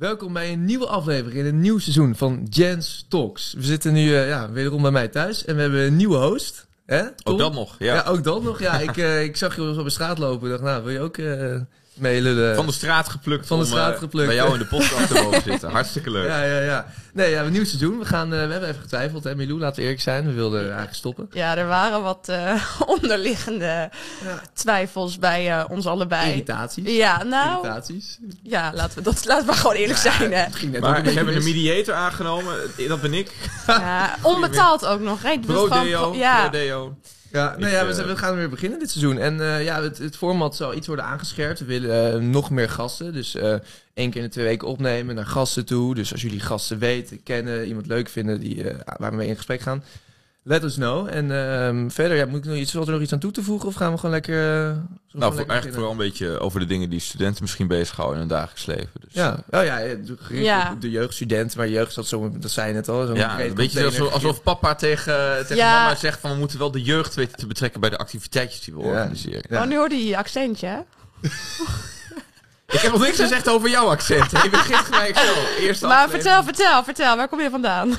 Welkom bij een nieuwe aflevering in een nieuw seizoen van Jens Talks. We zitten nu uh, ja, wederom bij mij thuis en we hebben een nieuwe host. Hè? Ook dat nog, ja. ja ook dat nog. Ja, ik, uh, ik zag je op de straat lopen en dacht, nou, wil je ook uh, meelullen? Van de straat geplukt Van de straat om, geplukt. bij jou in de podcast te mogen zitten. Hartstikke leuk. Ja, ja, ja. Nee, ja, een nieuw seizoen. We, gaan, we hebben even getwijfeld, hè, Milou, laten we eerlijk zijn. We wilden eigenlijk stoppen. Ja, er waren wat onderliggende ja. twijfels bij ons allebei. Irritaties. Ja, nou... Irritaties. Ja, laten we, dat, laten we gewoon eerlijk ja, zijn, hè. Maar we hebben een mediator aangenomen. Dat ben ik. Ja, onbetaald ook nog. Hè? Pro-deo. Ja. Ja, nou ja, we, we, gaan weer beginnen dit seizoen. En uh, ja, het, het, format zal iets worden aangescherpt. We willen uh, nog meer gasten. Dus uh, één keer in de twee weken opnemen naar gasten toe. Dus als jullie gasten weten, kennen, iemand leuk vinden die, waar we mee in gesprek gaan, let us know. En um, verder, ja, moet ik nog iets, er nog iets aan toe te voegen? Of gaan we gewoon lekker... nou, gewoon voor, lekker eigenlijk vooral een beetje over de dingen die studenten misschien bezighouden in hun dagelijks leven. Dus. Ja, oh ja, gericht Ja. op de jeugdstudent. Maar jeugd dat zo, dat zei je net al. zo'n Ja, een beetje alsof, alsof papa tegen, tegen Ja. mama zegt van we moeten wel de jeugd weten te betrekken bij de activiteitjes die we Ja. organiseren. Ja. Oh, nu hoorde je je accentje, hè? Ik heb nog niks gezegd over jouw accent. Je begint gelijk zo. Eerste Maar vertel, vertel, vertel. Waar kom je vandaan?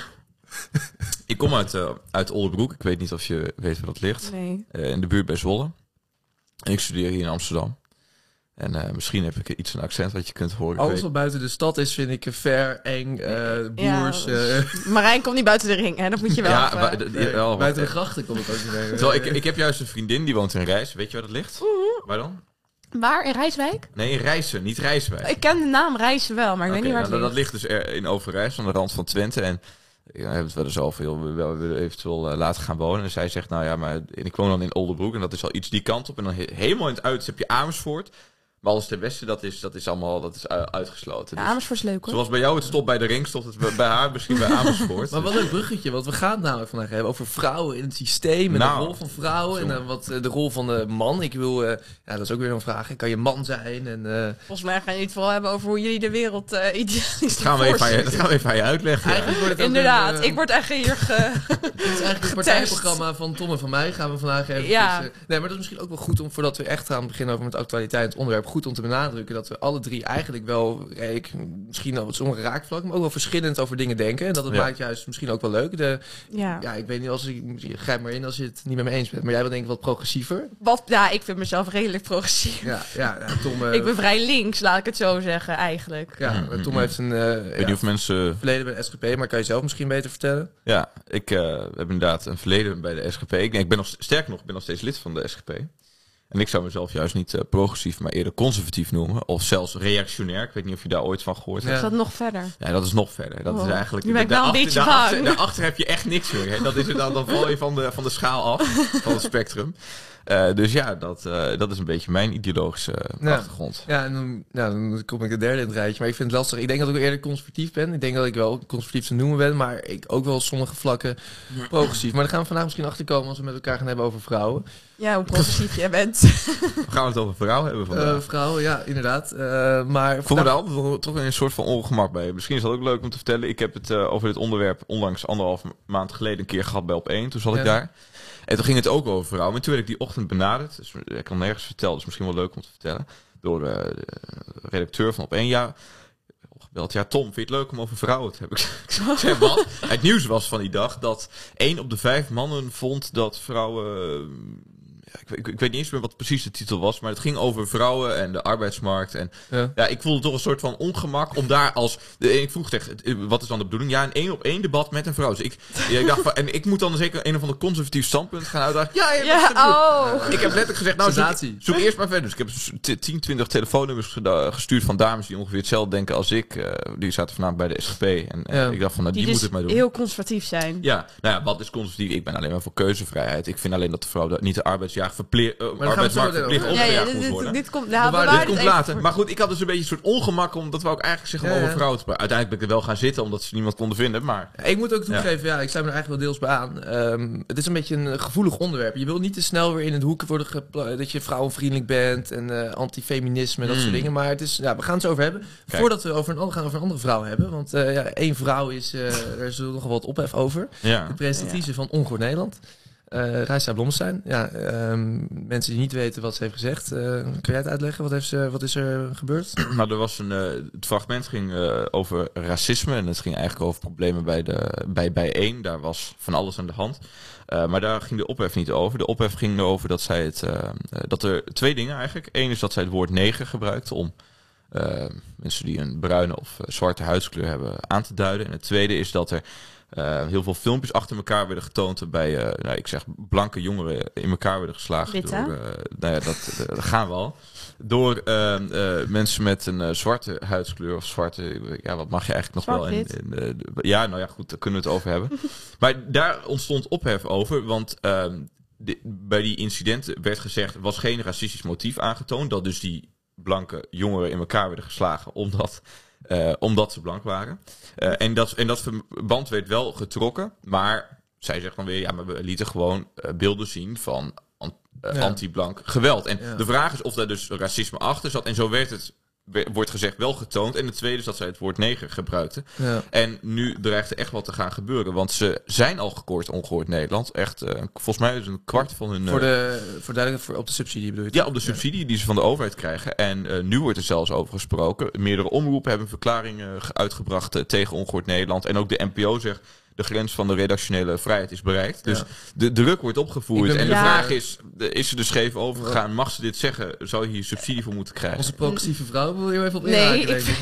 Ik kom uit, eh uit Oldenbroek. Ik weet niet of je weet waar dat ligt. Nee. Eh, in de buurt bij Zwolle. En ik studeer hier in Amsterdam. En eh, misschien heb ik iets een accent wat je kunt horen. Alles weet- wat buiten de stad is, vind ik ver, eng, eh, Ja, boers. dat eh, Marijn komt niet buiten de ring, hè? Dat moet je wel ja, even- nee, buiten de grachten kom ik ook niet mee. Terwijl ik, ik heb juist een vriendin die woont in Rijs. Weet je waar dat ligt? Waar dan? Waar? In Rijswijk? Nee, in Rijssen, niet Rijswijk. Ik ken de naam Rijssen wel, maar ik weet niet waar het nou, dat ligt. ligt dus er in Overijs, aan de rand van Twente. En ja, we hebben het wel eens over, joh, we willen eventueel eh, laten gaan wonen. En zij zegt, nou ja, maar ik woon dan in Oldenbroek en dat is al iets die kant op. En dan he- helemaal in het uiterste heb je Amersfoort. Maar alles ten westen, dat is, dat is allemaal dat is uitgesloten. Ja, Dus Amersfoort is leuk, hoor. zoals bij jou het stopt bij de ring, stopt het bij- bij haar misschien bij Amersfoort. Maar wat een bruggetje, want we gaan het namelijk vandaag hebben over vrouwen in het systeem en Nou, de rol van vrouwen en dan wat eh, de rol van de man. Ik wil, eh, ja, dat is ook weer een vraag. Kan je man zijn? En, eh, Volgens mij gaan jullie het vooral hebben over hoe jullie de wereld eh idealistisch dat, gaan we even aan je, dat gaan we even aan je uitleggen. ja. eigenlijk wordt het ook Inderdaad, een, eh, ik word echt hier ge... Dit is eigenlijk het partijprogramma van Tom en van mij. Gaan we vandaag even. Ja. nee, maar dat is misschien ook wel goed om, voordat we echt gaan beginnen over met actualiteit, het onderwerp, goed om te benadrukken dat we alle drie eigenlijk wel, redelijk, misschien al sommige raakvlakken, maar ook wel verschillend over dingen denken. En dat het Ja. maakt juist misschien ook wel leuk. De, Ja. ja, ik weet niet als ik, grijp maar in als je het niet met me eens bent. Maar jij wil denk ik wat progressiever. Wat, ja, ik vind mezelf redelijk progressief. Ja, ja, ja Tom. eh, Ik ben vrij links, laat ik het zo zeggen, eigenlijk. ja, Mm, Tom heeft een eh, Ik weet ja, niet of mensen... verleden bij de SGP, maar kan je zelf misschien beter vertellen? Ja, ik eh, heb inderdaad een verleden bij de SGP. Ik, ik ben nog, sterker nog, ik ben nog steeds lid van de SGP. En ik zou mezelf juist niet eh, progressief, maar eerder conservatief noemen. Of zelfs reactionair. Ik weet niet of je daar ooit van gehoord hebt. Is dat nog verder? Ja, dat is nog verder. Dat Oh, is eigenlijk. nu ben ik wel een daarachter- beetje daarachter, daarachter heb je echt niks meer. Hè. Dat is het dan, dan val je van de, van de schaal af, van het spectrum. Eh, dus ja, dat, eh, dat is een beetje mijn ideologische Ja. achtergrond. Ja, en dan, nou, dan kom ik de derde in het rijtje. Maar ik vind het lastig. Ik denk dat ik eerder conservatief ben. Ik denk dat ik wel conservatief te noemen ben. Maar ik ook wel op sommige vlakken progressief. Maar daar gaan we vandaag misschien achter komen als we met elkaar gaan hebben over vrouwen. Ja, hoe progressief jij bent. We gaan het over vrouwen hebben vandaag. Eh, vrouwen, ja, inderdaad. Eh, maar voel me daar altijd toch een soort van ongemak bij. Misschien is dat ook leuk om te vertellen. Ik heb het eh, over dit onderwerp onlangs anderhalf maand geleden een keer gehad bij op 1. Toen zat Ja. ik daar. En toen ging het ook over vrouwen. En toen werd ik die ochtend benaderd. Dus ik kan nergens vertellen. Dus misschien wel leuk om te vertellen. Door eh, de redacteur van op 1. Ja, gebeld. Ja, Tom, vind je het leuk om over vrouwen te hebben? Ik zei, wat? Het nieuws was van die dag dat één op de vijf mannen vond dat vrouwen... Ja, ik, ik, ik weet niet eens meer wat precies de titel was, maar het ging over vrouwen en de arbeidsmarkt. En Ja. ja, ik voelde toch een soort van ongemak om daar als. De, ik vroeg tegen, eh, wat is dan de bedoeling? Ja, een één op één debat met een vrouw. Dus ik, ja, ik dacht van, en ik moet dan zeker een of ander conservatief standpunt gaan uitdagen. Ja, ja, Ja, oh. Ik heb letterlijk gezegd, nou, zoek, zoek eerst maar verder. Dus ik heb s- t- 10, 20 telefoonnummers gestuurd van dames die ongeveer hetzelfde denken als ik. Eh, die zaten vanavond bij de SGP. En Ja. ik dacht van, nou, die, Die moet dus het maar doen. heel conservatief zijn. Ja, nou ja, wat is conservatief? Ik ben alleen maar voor keuzevrijheid. Ik vind alleen dat de vrouw niet de arbeidsjaar verplicht, uh, gaan we arbeidsmarkt verplicht over. Ja, ja, opgejaagd dit, moet dit, worden. dit komt... Nou, We we waren- waren Dit komt later. voor- Maar goed, ik had dus een beetje een soort ongemak omdat we ook eigenlijk zeggen om Ja, over ja. vrouwen te praten. Uiteindelijk ben ik er wel gaan zitten omdat ze niemand konden vinden. Maar Ik moet ook toegeven, ja, ik sluit me er eigenlijk wel deels bij aan. Ehm, het is een beetje een gevoelig onderwerp. Je wil niet te snel weer in het hoek worden gepla- dat je vrouwenvriendelijk bent en eh antifeminisme en dat Mm. soort dingen. Maar het is, ja, we gaan het zo over hebben. Kijk. Voordat we over een, gaan over een andere vrouw hebben. Want eh, ja, één vrouw is, eh er is nogal wat ophef over. ja. De presentatrice van Ongehoord Nederland. Uh, Reisa Blomstein. Ja, ehm, mensen die niet weten wat ze heeft gezegd. Uh, kun jij het uitleggen? Wat, heeft ze, wat is er gebeurd? Nou, er was een, uh, het fragment ging over racisme. En het ging eigenlijk over problemen bij, de, bij, bij één. Daar was van alles aan de hand. maar daar ging de ophef niet over. De ophef ging erover dat zij het. dat er twee dingen eigenlijk. Eén is dat zij het woord neger gebruikte om. mensen die een bruine of zwarte huidskleur hebben aan te duiden. En het tweede is dat er uh, heel veel filmpjes achter elkaar werden getoond waarbij, uh, nou, ik zeg, blanke jongeren in elkaar werden geslagen. Door, uh, nou ja, dat, dat, gaan we al. Door mensen met een zwarte huidskleur of zwarte, ja, wat mag je eigenlijk nog wel in, in Ja, nou ja, goed, daar kunnen we het over hebben. maar daar ontstond ophef over, want ehm, bij die incidenten werd gezegd, was geen racistisch motief aangetoond. Dat dus die blanke jongeren in elkaar werden geslagen omdat uh, omdat ze blank waren. Uh, en, dat, en dat verband werd wel getrokken. Maar zij zegt dan weer, ja, maar we lieten gewoon uh, beelden zien van anti-blank geweld. En de vraag is of daar dus racisme achter zat. En zo werd het wordt gezegd wel getoond. En de tweede is dat zij het woord neger gebruikten. Ja. En nu dreigt er echt wat te gaan gebeuren. Want ze zijn al gekoord ongehoord Nederland. Echt, uh, volgens mij is een kwart van hun... Voor de, voor duidelijk, voor, op de subsidie bedoel je? Ja, op de subsidie die ze van de overheid krijgen. En uh, nu wordt er zelfs over gesproken. Meerdere omroepen hebben verklaringen uitgebracht tegen ongehoord Nederland. En ook de NPO zegt de grens van de redactionele vrijheid is bereikt. Dus de druk wordt opgevoerd. En de vraag is, is ze er scheef over gegaan? Mag ze dit zeggen? Zou je hier subsidie voor moeten krijgen? Onze progressieve vrouw wil je even op nee, ik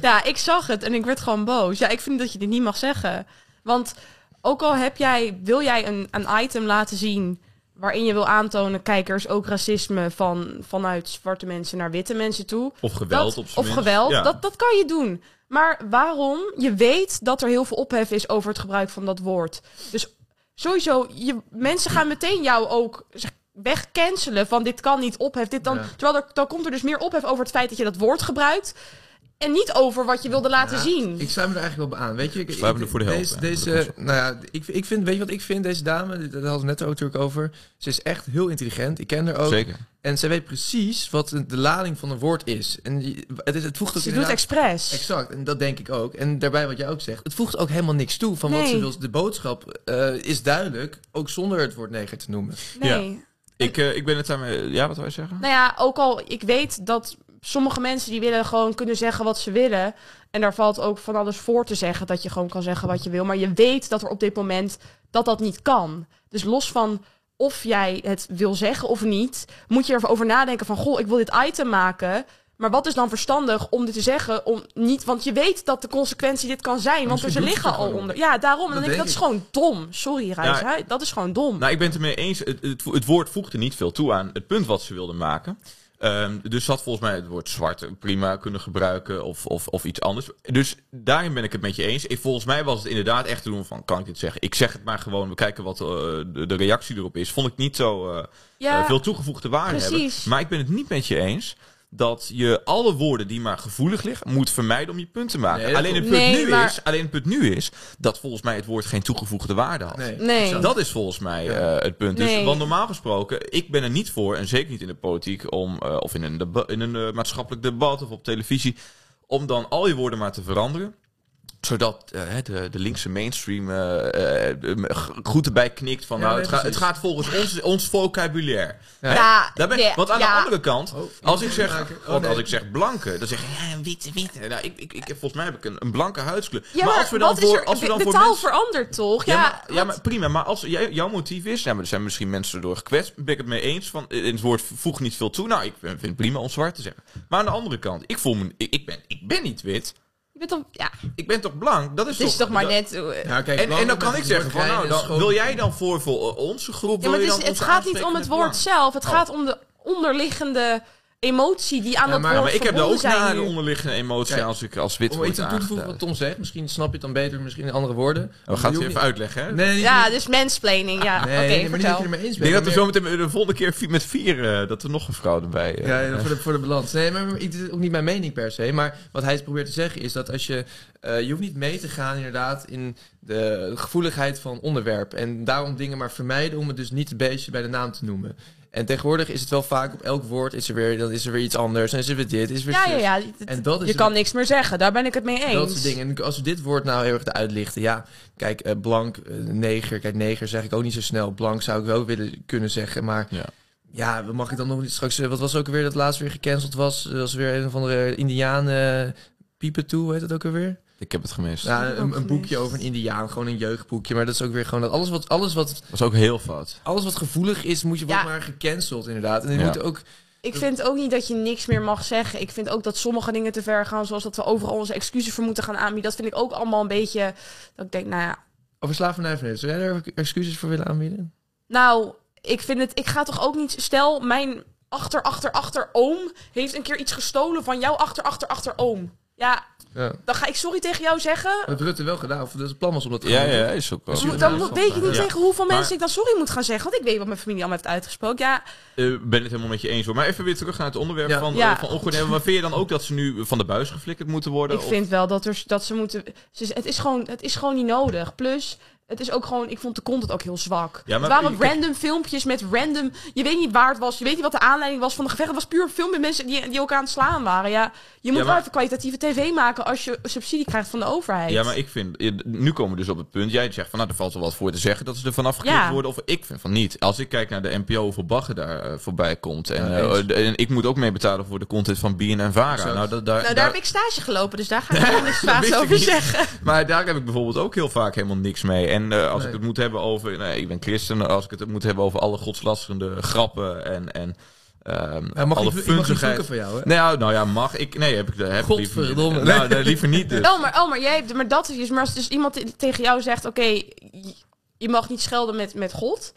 Ja, ik zag het en ik werd gewoon boos. Ja, ik vind dat je dit niet mag zeggen. Want ook al heb jij, wil jij een, een item laten zien waarin je wil aantonen, kijkers ook racisme van, vanuit zwarte mensen naar witte mensen toe. Of geweld dat, Of geweld, dat, dat kan je doen. Maar waarom? Je weet dat er heel veel ophef is over het gebruik van dat woord. Dus sowieso, je, mensen gaan meteen jou ook wegcancelen van dit kan niet ophef. Dit dan, Terwijl er, dan komt er dus meer ophef over het feit dat je dat woord gebruikt. En niet over wat je wilde laten zien. Ik sluit me er eigenlijk wel op aan. Weet je, ik, ik, er voor de helft. Deze, deze nou ja, ik, ik vind, weet je wat ik vind, deze dame, daar hadden we net ook natuurlijk over. Ze is echt heel intelligent. Ik ken haar ook. Zeker. En ze weet precies wat de lading van een woord is. En het, is, het voegt ook Ze doet expres. Exact, en dat denk ik ook. En daarbij wat jij ook zegt, het voegt ook helemaal niks toe van wat ze wil. De boodschap uh, is duidelijk, ook zonder het woord neger te noemen. Nee. Ja. Ik, uh, ik ben het daarmee... Ja, wat wil je zeggen? Nou ja, ook al... Ik weet dat sommige mensen die willen gewoon kunnen zeggen wat ze willen. En daar valt ook van alles voor te zeggen dat je gewoon kan zeggen wat je wil. Maar je weet dat er op dit moment dat dat niet kan. Dus los van of jij het wil zeggen of niet, moet je erover nadenken van goh, ik wil dit item maken. Maar wat is dan verstandig om dit te zeggen? Om niet, want je weet dat de consequentie dit kan zijn. Want ze liggen al onder. Ja, daarom. dan denk ik, dat is gewoon dom. Sorry, Reis. Ja, dat is gewoon dom. Nou, ik ben het ermee eens. Het, het, het woord voegde niet veel toe aan het punt wat ze wilden maken. Um, dus had volgens mij het woord zwart prima kunnen gebruiken of, of, of iets anders. Dus daarin ben ik het met je eens. Ik, volgens mij was het inderdaad echt te doen van, kan ik dit zeggen? Ik zeg het maar gewoon, we kijken wat uh, de, de, reactie erop is. Vond ik niet zo uh, ja, uh, veel toegevoegde waarde precies. hebben. Maar ik ben het niet met je eens dat je alle woorden die maar gevoelig liggen, moet vermijden om je punt te maken. alleen, het punt nee, nu is, alleen het punt nu is dat volgens mij het woord geen toegevoegde waarde had. Nee. nee. Dat is volgens mij uh, het punt. Dus, want normaal gesproken, ik ben er niet voor, en zeker niet in de politiek, om, uh, of in een, in een uh, maatschappelijk debat of op televisie, om dan al je woorden maar te veranderen zodat uh, de, de linkse mainstream uh, uh, goed erbij knikt van, ja, nou, het, ga, het, gaat volgens ons, ons vocabulaire. Ja, ja daar ben, want aan de andere kant, oh, als, ik zeg, oh, want nee. als ik zeg blanke, dan zeg je, ja, witte, witte. Nou, ik, ik, ik, volgens mij heb ik een, een blanke huidskleur. Ja, maar, als we dan voor, als we dan de, voor taal mensen, verandert toch? Ja, maar, ja, maar prima. Maar als jij, jouw motief is, ja, maar er zijn misschien mensen door gekwetst, ben ik het mee eens van, in het woord voeg niet veel toe. Nou, ik vind het prima om zwart te zeggen. Maar aan de andere kant, ik voel me, ik, ik ben, ik ben niet wit. Je bent toch, ja. Ik ben toch blank? Dat is, toch, is toch maar net... Ja, kijk, en, en, dan kan ik zeggen van, nou, dan, wil jij dan voor, voor onze groep... Ja, maar het, is, het gaat niet om het woord zelf. Het oh. gaat om de onderliggende emotie die aan ja, dat maar, woord maar ik heb daar ook de onderliggende emotie als ik als wit Om iets toe te voegen wat Tom zegt, misschien snap je het dan beter, misschien in andere woorden. Oh, gaat hij even uitleggen, hè? Nee, ja, dus mansplaining, ja. Nee, Oké, okay, maar niet dat je er mee eens bent. Ik denk dat we zo meteen de volgende keer met vier, uh, dat er nog een vrouw erbij... Uh, ja, voor de, voor de balans. Nee, maar het is ook niet mijn mening per se. Maar wat hij probeert te zeggen is dat als je... Uh, je hoeft niet mee te gaan inderdaad in de gevoeligheid van onderwerp. En daarom dingen maar vermijden om het dus niet het beestje bij de naam te noemen. En tegenwoordig is het wel vaak op elk woord is er weer, dan is er weer iets anders. En is er weer dit, is er weer Ja, ja, zus. ja. En dat is je kan niks meer zeggen. Daar ben ik het mee eens. Dat soort dingen. En als we dit woord nou heel erg eruit lichten. Ja, kijk, eh, blank, eh, neger. Kijk, neger zeg ik ook niet zo snel. Blank zou ik wel willen kunnen zeggen. Maar Ja. ja, mag ik dan nog niet straks... eh, Wat was ook weer dat laatst weer gecanceld was? Dat was weer een of andere Indiaan... eh Piepen toe, heet het ook alweer? Ik heb het gemist. Ja, een, een boekje over een Indiaan. Gewoon een jeugdboekje. Maar dat is ook weer gewoon... Dat alles, wat, alles, wat, Dat was ook heel fout. alles wat gevoelig is, moet je Ja. maar gecanceld inderdaad. En je Ja. moet ook... Ik vind ook niet dat je niks meer mag zeggen. Ik vind ook dat sommige dingen te ver gaan. Zoals dat we overal onze excuses voor moeten gaan aanbieden. Dat vind ik ook allemaal een beetje... Dat ik denk, nou ja... Over slavernij van Zou jij daar excuses voor willen aanbieden? Nou, ik vind het... Ik ga toch ook niet... Stel, mijn achter, achter, achter oom heeft een keer iets gestolen van jouw achter, achter, achter oom. Ja, Ja. dan ga ik sorry tegen jou zeggen. Dat Rutte wel gedaan. Of dat het plan was om dat te Ja, gaan ja, is ook wel. Dus Dan, Ja, dan weet je niet Ja. tegen hoeveel Maar- mensen ik dan sorry moet gaan zeggen. Want ik weet wat mijn familie allemaal heeft uitgesproken. Ja, Eh, ben het helemaal met je eens hoor. Maar even weer terug naar het onderwerp Ja. van, Ja. eh, van ongoed. Maar vind je dan ook dat ze nu van de buis geflikkerd moeten worden? ik Of- vind wel dat, er, dat ze moeten... Het, is gewoon, het is gewoon niet nodig. Plus, het is ook gewoon... Ik vond de content ook heel zwak. Ja, maar het waren kijk- random filmpjes met random... Je weet niet waar het was. Je weet niet wat de aanleiding was van de gevecht. Het was puur een film met mensen die, die elkaar aan het slaan waren. Ja, je moet Ja, wel even kwalitatieve tv maken als je subsidie krijgt van de overheid. Ja, maar ik vind, nu komen we dus op het punt. Jij zegt van, nou, er valt wel wat voor te zeggen dat ze er vanaf geknipt Ja. worden. Of ik vind van niet. Als ik kijk naar de NPO, hoeveel bagger daar eh, voorbij komt. En, Ja, eh, en ik moet ook mee betalen voor de content van BN en Vara. Nou, dat, daar, Nou, daar daar- heb ik stage gelopen, dus daar ga ik vaak ik over zeggen. Maar daar heb ik bijvoorbeeld ook heel vaak helemaal niks mee. En eh, als Nee. ik het moet hebben over... Nee, ik ben christen. Als ik het moet hebben over alle godslasterende grappen en... en ehm Hij mag alle ik funzigheid. van jou, hè? Nou, nou ja, mag ik? Nee, heb ik, heb ik liever niet. Godverdomme. Nou, nee, liever niet dus. Oh, maar, oh, maar, jij, hebt- maar dat is... Maar als dus iemand te- tegen jou zegt... Oké, je, je mag niet schelden met, met God...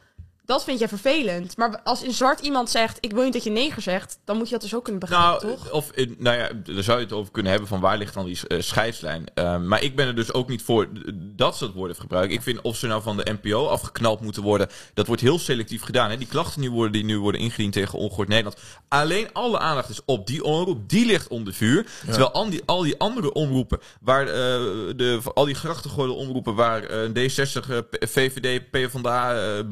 Dat vind jij vervelend. Maar als in zwart iemand zegt... Ik wil niet dat je neger zegt... Dan moet je dat dus ook kunnen begrijpen, Nou, toch? of, eh, nou ja, daar zou je het over kunnen hebben van waar ligt dan die eh, scheidslijn. Eh, maar ik ben er dus ook niet voor dat soort woorden gebruiken. Ik vind of ze nou van de NPO afgeknald moeten worden, dat wordt heel selectief gedaan. Hè? Die klachten die, worden, die nu worden ingediend tegen Ongehoord Nederland. Alleen alle aandacht is op die omroep, die ligt onder vuur. Terwijl al die, al die andere omroepen, waar eh, de, al die grachtengooide omroepen, waar eh, D60, eh, P- VVD, PvdA,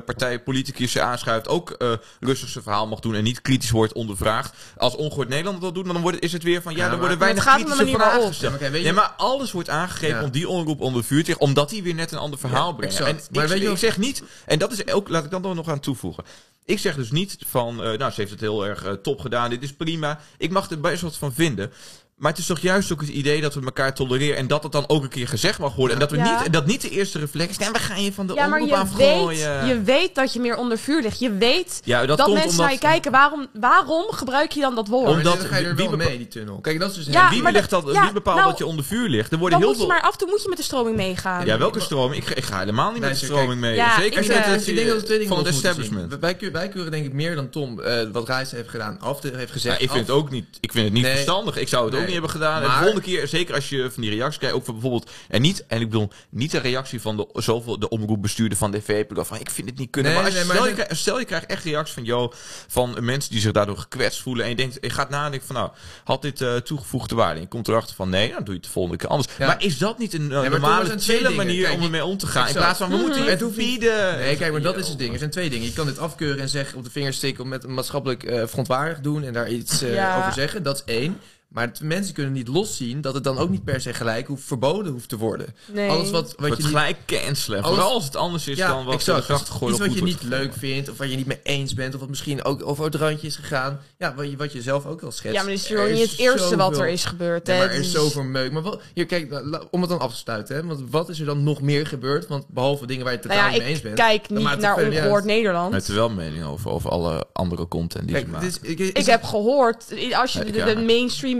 eh bestuurspartij, politicus aanschuift, ook eh rustig zijn verhaal mag doen en niet kritisch wordt ondervraagd. Als Ongehoord Nederland dat doet, dan wordt, is het weer van, ja, Ja, dan worden weinig de kritische vragen gesteld. Ja, maar je- Ja, maar alles wordt aangegrepen Ja. om die omroep onder vuur te omdat die weer net een ander verhaal exact. En Maar ik, weet je ik zeg niet, en dat is ook, laat ik dan nog aan toevoegen. Ik zeg dus niet van, eh, nou, ze heeft het heel erg eh, top gedaan, dit is prima. Ik mag er best wat van vinden. Maar het is toch juist ook het idee dat we elkaar tolereren en dat het dan ook een keer gezegd mag worden. En dat, we Ja. niet, en dat niet de eerste reflex is, nee, we gaan je van de Ja, maar je weet, je weet dat je meer onder vuur ligt. Je weet ja, dat, mensen omdat, naar je kijken. Waarom, waarom gebruik je dan dat woord? Omdat- dan ga je er wie wel mee, die tunnel. Kijk, dat is dus... Ja, wie, maar ligt dat- dat, ja, wie bepaalt nou, dat je onder vuur ligt? Er worden dan heel moet je veel... maar af en toe moet je met de stroming meegaan. Ja, welke stroming? Ik, ga- ik ga helemaal niet Nee, met de stroming mee. Ja, Zeker ik, met eh, het, ik denk dat we twee dingen van het establishment. Wij, keur- wij keuren denk ik meer dan Tom eh, wat Reis heeft gedaan. Af heeft gezegd. Ik vind het ook niet, ik vind het niet verstandig. Ik zou het ook. Niet hebben gedaan. En de volgende keer, zeker als je van die reacties krijgt, ook van bijvoorbeeld, en niet, en ik bedoel, niet de reactie van de, zoveel de omroepbestuurder van de VP, van ik vind het niet kunnen. Nee, maar, als je, nee, maar stel, je krijgt, stel je krijgt echt reacties van, joh, van mensen die zich daardoor gekwetst voelen, en je denkt, je gaat nadenken van, nou, had dit eh, toegevoegde waarde? En je komt erachter van, nee, dan doe je het de volgende keer anders. Ja. Maar is dat niet een uh, er normale, chille manier Kijk, om ermee om te gaan? In plaats van, we moeten Het verbieden. Nee, kijk, maar dat is het ding. Er zijn twee dingen. Je kan dit afkeuren en zeggen op de vingers stikken met een maatschappelijk eh verontwaardigd doen en daar iets eh, Ja. over zeggen. Dat is één. Maar het- mensen kunnen niet loszien dat het dan ook niet per se gelijk hoeft verboden hoeft te worden. Nee. Alles wat, wat Wordt je niet, gelijk cancelen. Alles- Vooral als het anders is dan wat exact. de gegooid Iets wat je niet leuk vindt, of waar je niet mee eens bent, of wat misschien ook over het randje is gegaan. Ja, wat je, wat je zelf ook wel schetst. ja, maar dit is Er gewoon niet het eerste wat er is gebeurd. Hè. maar er is Dus- zoveel meuk. Maar wat, hier, kijk, om het dan af te sluiten. Hè, want wat is er dan nog meer gebeurd? Want behalve dingen waar je het Nou totaal ja, niet mee eens bent. kijk niet het naar niet Ongehoord. Nederland. Met wel mening over, over alle andere content die Kijk, ze dit maken. is, ik, is- Ik heb gehoord, als je Ja, de, ja.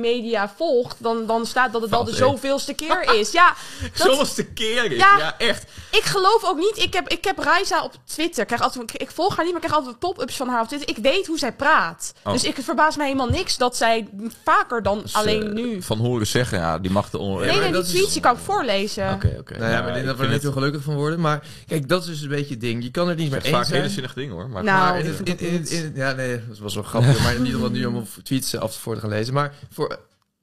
Media volgt, dan, dan staat dat het al de zoveelste keer is. Ja, dat, Zoals de keer is. Ja. Ja, echt. ik geloof ook niet. Ik heb, ik heb Raisa op Twitter. Ik, krijg altijd, ik volg haar niet, maar ik krijg altijd pop-ups van haar op Twitter. Ik weet hoe zij praat. Oh. Dus ik het verbaast mij helemaal niks dat zij vaker dan Dus, alleen eh, nu. Van horen zeggen, ja, die mag de on... Nee, nee, die tweets die kan ik voorlezen. Oké, oké. Nou ja, maar ik denk dat we er niet heel gelukkig van worden. Maar kijk, dat is dus een beetje het ding. Je kan er niet meer Het vaak eens hele zijn. zinnig ding hoor. Maar Nou, maar in, in, ja, nee, dat was wel grappig. maar niet om nu om tweets af voor te gaan lezen. Maar voor,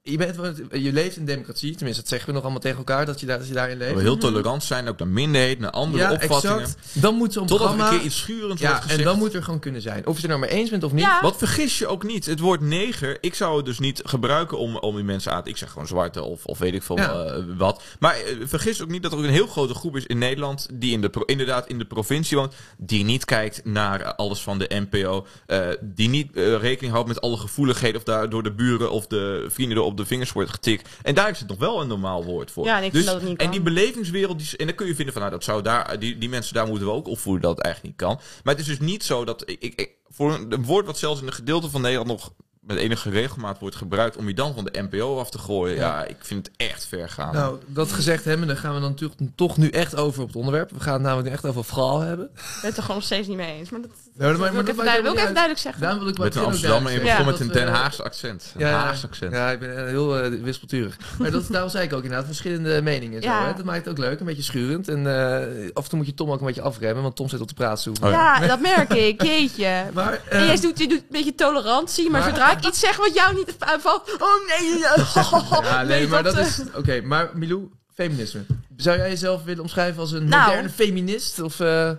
je, bent, je leeft in democratie, tenminste dat zeggen we nog allemaal tegen elkaar, dat je, daar, dat je daarin leeft. we heel tolerant zijn, ook naar minderheden, naar andere ja, opvattingen. exact. Dan moet zo'n Totdat er programma... een keer iets schurends ja, wordt gezegd. en dan moet er gewoon kunnen zijn. Of je het er nou maar eens bent of niet. Ja. Wat vergis je ook niet. Het woord neger, ik zou het dus niet gebruiken om, om die mensen aan... Ik zeg gewoon zwarte of, of weet ik veel Ja. eh, wat. Maar eh, vergis ook niet dat er ook een heel grote groep is in Nederland... die in de, pro- inderdaad in de provincie woont... die niet kijkt naar eh, alles van de NPO... eh, die niet rekening houdt met alle gevoeligheden... of daar door de buren of de vrienden er op de vingers wordt getikt. En daar is het nog wel een normaal woord voor. Ja, en ik vind dat het niet En die belevingswereld... Die, en dan kun je vinden van... Nou, dat zou daar, die, die mensen daar moeten we ook opvoeden... dat het eigenlijk niet kan. Maar het is dus niet zo dat... Ik, ik, voor een, een woord wat zelfs in een gedeelte van Nederland nog met enige regelmaat wordt gebruikt om je dan van de NPO af te gooien. Ja, ik vind het echt ver gaan. Nou, dat gezegd hebben, dan gaan we dan natuurlijk toch nu echt over op het onderwerp. We gaan het namelijk echt over vrouw hebben. Ik ben het er gewoon nog steeds niet mee eens. Maar dat, Dat wil ik maar even, duidelijk, wil ik helemaal even duidelijk zeggen. Daarom wil ik met een Amsterdammer en begon met een Den Haagse accent. Een Haagse accent. Ja, ik ben eh, heel eh, wispelturig. Maar dat, daarom zei ik ook inderdaad, verschillende meningen. en Zo, Ja. hè? Dat maakt het ook leuk, een beetje schurend. En eh, af en toe moet je Tom ook een beetje afremmen, want Tom zit op de praatstoel. Oh ja. dat merk ik. Jeetje. Maar, en eh, jij doet, je doet een beetje tolerantie, maar, maar- zodra ik iets zeg wat jou niet uitvalt... Oh nee, ja, nee, maar dat is... Oké, maar Milou, feminisme. Zou jij jezelf willen omschrijven als een Nou. moderne feminist? Of, eh,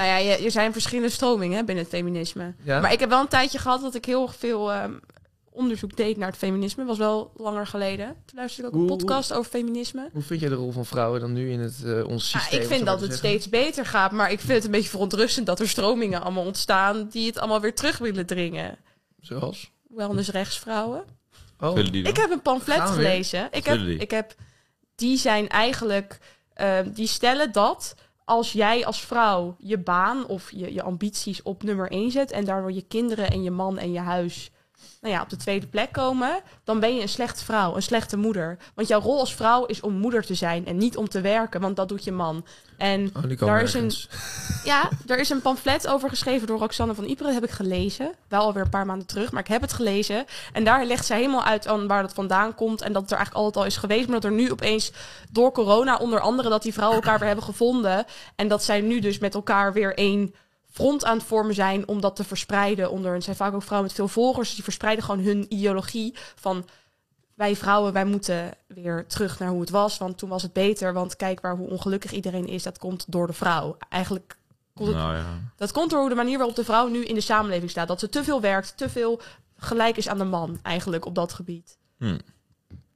Nou ja, je- er zijn verschillende stromingen hè, binnen het feminisme. ja? Maar ik heb wel een tijdje gehad dat ik heel veel ehm, onderzoek deed naar het feminisme. was wel langer geleden. Toen luisterde ik ook een Hoe- podcast over feminisme. Hoe vind jij de rol van vrouwen dan nu in het, eh, ons Ja, systeem? ik vind dat het zeggen? steeds beter gaat, maar ik vind het een beetje verontrustend dat er stromingen allemaal ontstaan die het allemaal weer terug willen dringen. Zoals? Wellness-rechtsvrouwen. Oh, Willen die dan? Ik heb een pamflet gelezen. Ik heb, ik heb, die zijn eigenlijk, ehm, die stellen dat als jij als vrouw je baan of je, je ambities op nummer 1 zet en daardoor je kinderen en je man en je huis nou ja, op de tweede plek komen, dan ben je een slechte vrouw, een slechte moeder. Want jouw rol als vrouw is om moeder te zijn en niet om te werken, want dat doet je man. En Oh, daar is een- ja, er is een pamflet over geschreven door Roxanne van Ypres. Dat heb ik gelezen. Wel alweer een paar maanden terug, maar ik heb het gelezen. En daar legt zij helemaal uit aan waar dat vandaan komt. En dat het er eigenlijk altijd al is geweest. Maar dat er nu opeens door corona, onder andere, dat die vrouwen elkaar weer hebben gevonden. En dat zij nu dus met elkaar weer één front aan het vormen zijn om dat te verspreiden. Onder, het zijn vaak ook vrouwen met veel volgers. Dus die verspreiden gewoon hun ideologie van wij vrouwen, wij moeten weer terug naar hoe het was. Want toen was het beter. Want kijk waar hoe ongelukkig iedereen is, dat komt door de vrouw. Eigenlijk komt het, Nou ja. dat komt door de manier waarop de vrouw nu in de samenleving staat. Dat ze te veel werkt, te veel gelijk is aan de man eigenlijk op dat gebied. Hm.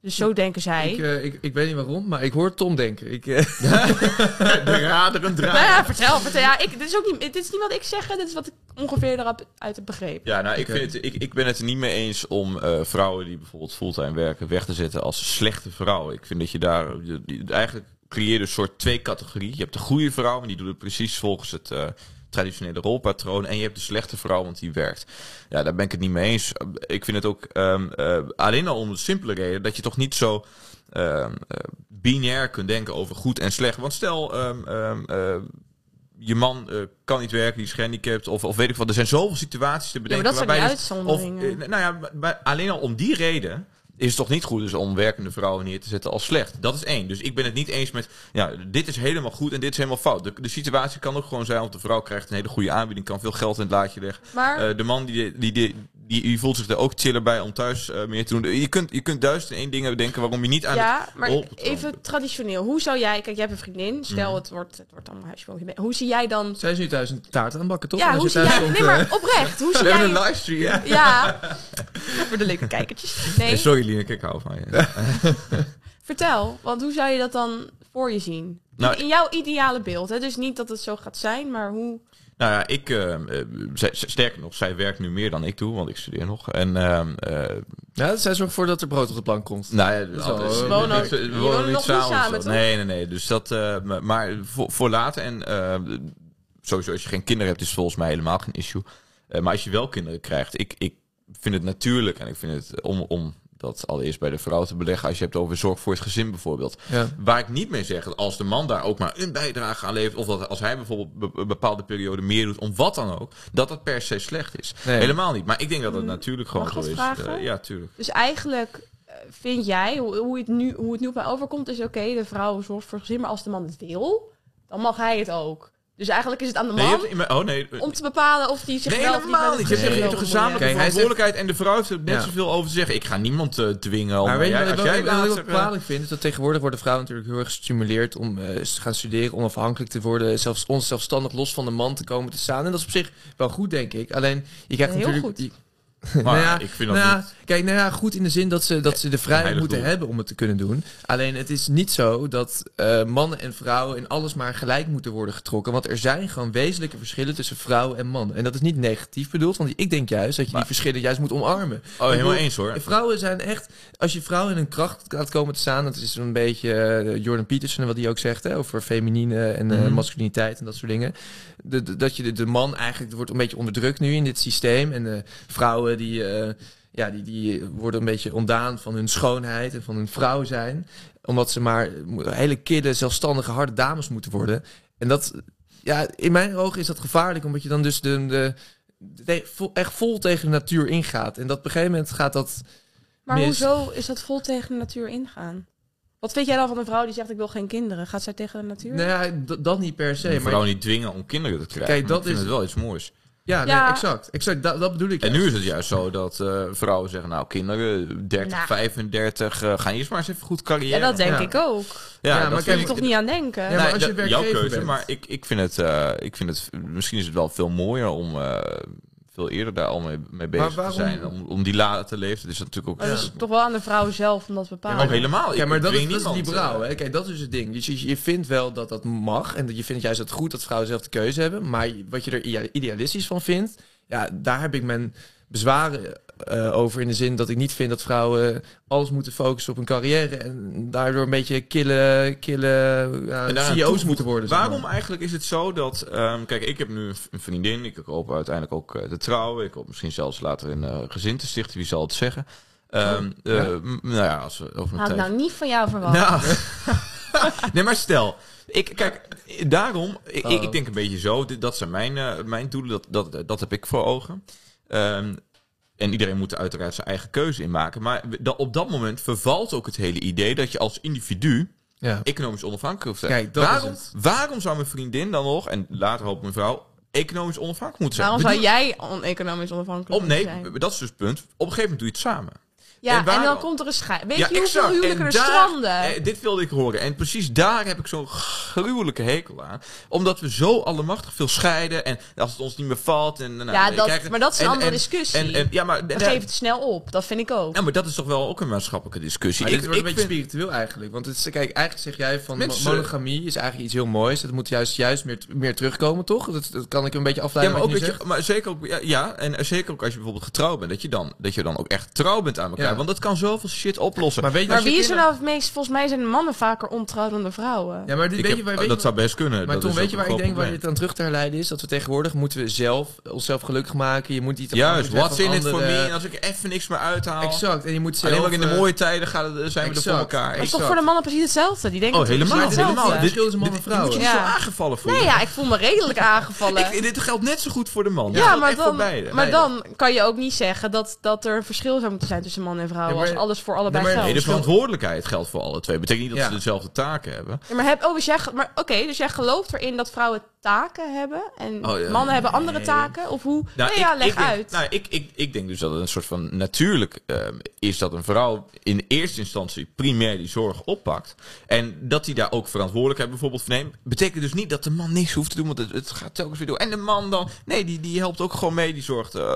Dus zo denken zij. Ik, eh, ik, ik weet niet waarom, maar ik hoor Tom denken. Ik, eh, De raderen nou draaien. ja, vertel, vertel. Ja, ik, dit, is ook niet, dit is niet wat ik zeg, dit is wat ik ongeveer erop uit heb begrepen. Ja, nou, ik, vind het, ik, ik ben het er niet mee eens om eh, vrouwen die bijvoorbeeld fulltime werken weg te zetten als slechte vrouwen. Ik vind dat je daar je- je- eigenlijk creëert een soort twee categorieën. Je hebt de goede vrouw en die doet het precies volgens het eh, traditionele rolpatroon. En je hebt de slechte vrouw, want die werkt. Ja, daar ben ik het niet mee eens. Ik vind het ook ehm, eh, alleen al om de simpele reden dat je toch niet zo eh, binair kunt denken over goed en slecht. Want stel, ehm, eh, je man kan niet werken, die is gehandicapt of, of weet ik wat. Er zijn zoveel situaties te Ja, maar bedenken. dat zijn waarbij dus- of, uitzonderingen. nou ja, bij- alleen al om die reden is het toch niet goed dus om werkende vrouwen neer te zetten als slecht. Dat is één. Dus ik ben het niet eens met, ja, dit is helemaal goed en dit is helemaal fout. De, de situatie kan ook gewoon zijn, want de vrouw krijgt een hele goede aanbieding, kan veel geld in het laadje leggen. maar Eh, de man die, die, die, die, die voelt zich er ook chiller bij om thuis eh, meer te doen. Je kunt, je kunt duizend en één dingen bedenken waarom je niet aan het ja, maar even traditioneel. Hoe zou jij, kijk, jij hebt een vriendin. Stel, Mhm. het wordt, het wordt allemaal huisje. Hoe zie jij dan? Zij is nu thuis een taart aan het bakken, toch? Ja, hoe zie jij? komt, Nee, maar eh, oprecht. Hoe zie We hebben jij? een livestream. Ja. Ja, voor de leuke kijkertjes. Nee, Sorry Lieneke, ik hou van je. vertel. Want hoe zou je dat dan voor je zien? Nou, in jouw ideale beeld. Hè? Dus niet dat het zo gaat zijn, maar hoe... Nou ja, ik, zij- sterker nog, zij werkt nu meer dan ik doe, want ik studeer nog. En ehm, eh, Ja, zij zorgt ervoor dat er brood op de plank komt. nou ja, Ze wonen- we- we wonen wonen niet nog niet samen. Nee, nee, nee. Dus dat, eh, maar- voor, voor later en eh, sowieso als je geen kinderen hebt, is het volgens mij helemaal geen issue. Eh, maar als je wel kinderen krijgt, ik, ik vind het natuurlijk en ik vind het om, om dat allereerst bij de vrouw te beleggen, als je hebt over zorg voor het gezin bijvoorbeeld. Ja. Waar ik niet mee zeg dat als de man daar ook maar een bijdrage aan levert, of dat als hij bijvoorbeeld be- een bepaalde periode meer doet, om wat dan ook, dat dat per se slecht is. Nee. Helemaal niet. Maar ik denk dat het natuurlijk gewoon zo is. vragen? Eh, ja, tuurlijk. Dus eigenlijk eh, vind jij, hoe, hoe, het nu, hoe het nu op mij overkomt, is oké, de vrouw zorgt voor het gezin, maar als de man het wil, dan mag hij het ook. Dus eigenlijk is het aan de Nee, man hebt oh nee. om te bepalen of die zich Nee, wel of niet helemaal met niet. Je hebt een gezamenlijke Kijk, verantwoordelijkheid en de vrouw heeft er net Ja. zoveel over te zeggen. Ik ga niemand eh, dwingen. om- Maar weet je jij- wat jij wat ik eh, kwalijk vind? Is dat tegenwoordig worden vrouwen natuurlijk heel erg gestimuleerd om eh, te gaan studeren, onafhankelijk te worden, zelfs onzelfstandig los van de man te komen te staan. En dat is op zich wel goed, denk ik. Alleen, je krijgt Heel natuurlijk... goed. je- Maar Nou ja, ik vind dat nou niet. Kijk, nou ja, goed in de zin dat ze, dat ze de vrijheid moeten doel. hebben om het te kunnen doen. Alleen het is niet zo dat eh, mannen en vrouwen in alles maar gelijk moeten worden getrokken. Want er zijn gewoon wezenlijke verschillen tussen vrouwen en mannen. En dat is niet negatief bedoeld, want ik denk juist dat je Maar- die verschillen juist moet omarmen. Oh, helemaal eens hoor. Vrouwen zijn echt, als je vrouwen in hun kracht laat komen te staan, dat is een beetje eh, Jordan Peterson wat hij ook zegt, hè, over feminine en eh, Mhm. masculiniteit en dat soort dingen. De, de- dat je de, de man eigenlijk wordt een beetje onderdrukt nu in dit systeem. En de vrouwen die, ja, die, die worden een beetje ontdaan van hun schoonheid en van hun vrouw zijn. Omdat ze maar hele kille, zelfstandige, harde dames moeten worden. En dat, ja, in mijn ogen is dat gevaarlijk, omdat je dan dus de, de, echt vol tegen de natuur ingaat. En dat op een gegeven moment gaat dat Maar mis. hoezo is dat vol tegen de natuur ingaan? Wat vind jij dan van een vrouw die zegt ik wil geen kinderen? Gaat zij tegen de natuur? Nou ja, d- dat niet per se. Een Maar vrouw niet dwingen om kinderen te krijgen. Kijk, dat ik vind is- het wel iets moois. Ja, nee, Ja. exact. exact dat, dat bedoel ik. En juist. nu is het juist zo dat eh, vrouwen zeggen, nou kinderen, 30, Nou. 35, eh, gaan eerst maar eens even goed carrière. ja, dat denk Ja. ik ook. Ja, Ja, dat maar Moet je toch niet aan denken? Ja, Nee, maar als je dat- werkgever jouw keuze, bent. maar ik, ik, vind het, eh, ik vind het, misschien is het wel veel mooier om eh, veel eerder daar al mee, mee bezig waarom- te zijn. Om, om die late leeftijd is dat natuurlijk ook... Maar dat is toch wel aan de vrouw zelf om dat te bepalen. Oh, helemaal. Ik Ja, maar dat is, dat is liberaal. eh, Hè? Kijk, dat is het ding. Dus je, je vindt wel dat dat mag. En dat je vindt juist het goed dat vrouwen zelf de keuze hebben. Maar wat je er idea- idealistisch van vindt, ja, daar heb ik mijn bezwaren eh, over. In de zin dat ik niet vind dat vrouwen alles moeten focussen op hun carrière. En daardoor een beetje kille, kille ja, En daaraan CEO's moeten worden. zeg Waarom maar. eigenlijk is het zo dat... ehm, kijk, ik heb nu een vriendin. Ik hoop uiteindelijk ook eh, te trouwen. Ik hoop misschien zelfs later een eh, gezin te stichten. Wie zal het zeggen? Ehm, ja. eh, nou ja, als we over een Had nou niet van jou verwacht. Nou, nee, maar stel. Ik, kijk, daarom, ik, ik, Oh. ik denk een beetje zo. Dat zijn mijn, mijn doelen, dat, dat, dat heb ik voor ogen. Ehm, en iedereen moet er uiteraard zijn eigen keuze in maken. Maar op dat moment vervalt ook het hele idee dat je als individu Ja. economisch onafhankelijk hoeft te zijn. Kijk, waarom, waarom zou mijn vriendin dan nog, en later hoopt mijn vrouw, economisch onafhankelijk moeten zijn? Waarom zou jij on-economisch onafhankelijk Op, nee, moeten zijn? dat is dus het punt. Op een gegeven moment doe je het samen. Ja, en dan komt er een schijn. Weet Ja, je hoeveel huwelijken En er daar- stranden? eh, dit wilde ik horen. En precies daar heb ik zo'n gruwelijke hekel aan. Omdat we zo allemachtig veel scheiden. En als het ons niet meer valt. En, nou, ja, dat, krijgen- maar dat is een en- andere en- discussie. En, en, ja, maar, We geven het snel op. Dat vind ik ook. ja, maar dat is toch wel ook een maatschappelijke discussie. Maar Ik, dit wordt een beetje vind, spiritueel eigenlijk. Want het is, kijk, eigenlijk zeg jij van Mensen- monogamie is eigenlijk iets heel moois. Dat moet juist, juist meer, meer terugkomen, toch? Dat, dat kan ik een beetje ja, afleiden. maar, ook dat je, maar zeker ook, ja, ja, en zeker ook als je bijvoorbeeld getrouwd bent, dat je dan, dat je dan ook echt trouw bent aan elkaar. Ja. Want dat kan zoveel shit oplossen. Maar weet je, Maar als je wie is er nou het meest... Volgens mij zijn de mannen vaker ontrouw dan de vrouwen. Ja, maar dit, Ik weet heb- je, waar, weet dat je, zou best kunnen. maar is weet je waar ik denk waar dit aan terug te herleiden is? Dat we tegenwoordig moeten we zelf onszelf gelukkig maken. Je moet niet Juist, what's in it for me? En als ik er even niks meer uithaal. Exact. En je moet zelf... Alleen maar in de eh, mooie tijden gaan, zijn we er voor elkaar. Maar is toch voor de mannen precies hetzelfde? Die denken Oh, helemaal, hetzelfde. helemaal. Dit- verschil tussen man en dit- vrouw. Je moet je Ja. niet zo aangevallen voelen. Nee, ja, ik voel me redelijk aangevallen. Ik, dit geldt net zo goed voor de man. ja, maar, dan, voor beide. maar Nee, dan kan je ook niet zeggen dat, dat er een verschil zou moeten zijn tussen man en vrouw. Ja, maar- als alles voor allebei Nee, maar- geldt. Nee, de verantwoordelijkheid geldt voor alle twee. Betekent niet dat Ja. ze dezelfde taken hebben. Ja, maar heb, oh, dus jij, maar oké, dus jij gelooft erin dat vrouwen taken hebben en Oh, ja. mannen hebben andere Nee. taken? Of hoe? Nou, nee, ja, leg ik uit. nou, ik, ik, ik denk dus dat het een soort van natuurlijk ehm, is dat een vrouw in eerste instantie primair die zorg oppakt. En dat hij daar ook verantwoordelijkheid bijvoorbeeld van neemt. Betekent dus niet dat de man niks hoeft te doen, want het, het gaat telkens weer door. En de man dan, nee, die, die helpt ook gewoon mee. Die zorgt eh,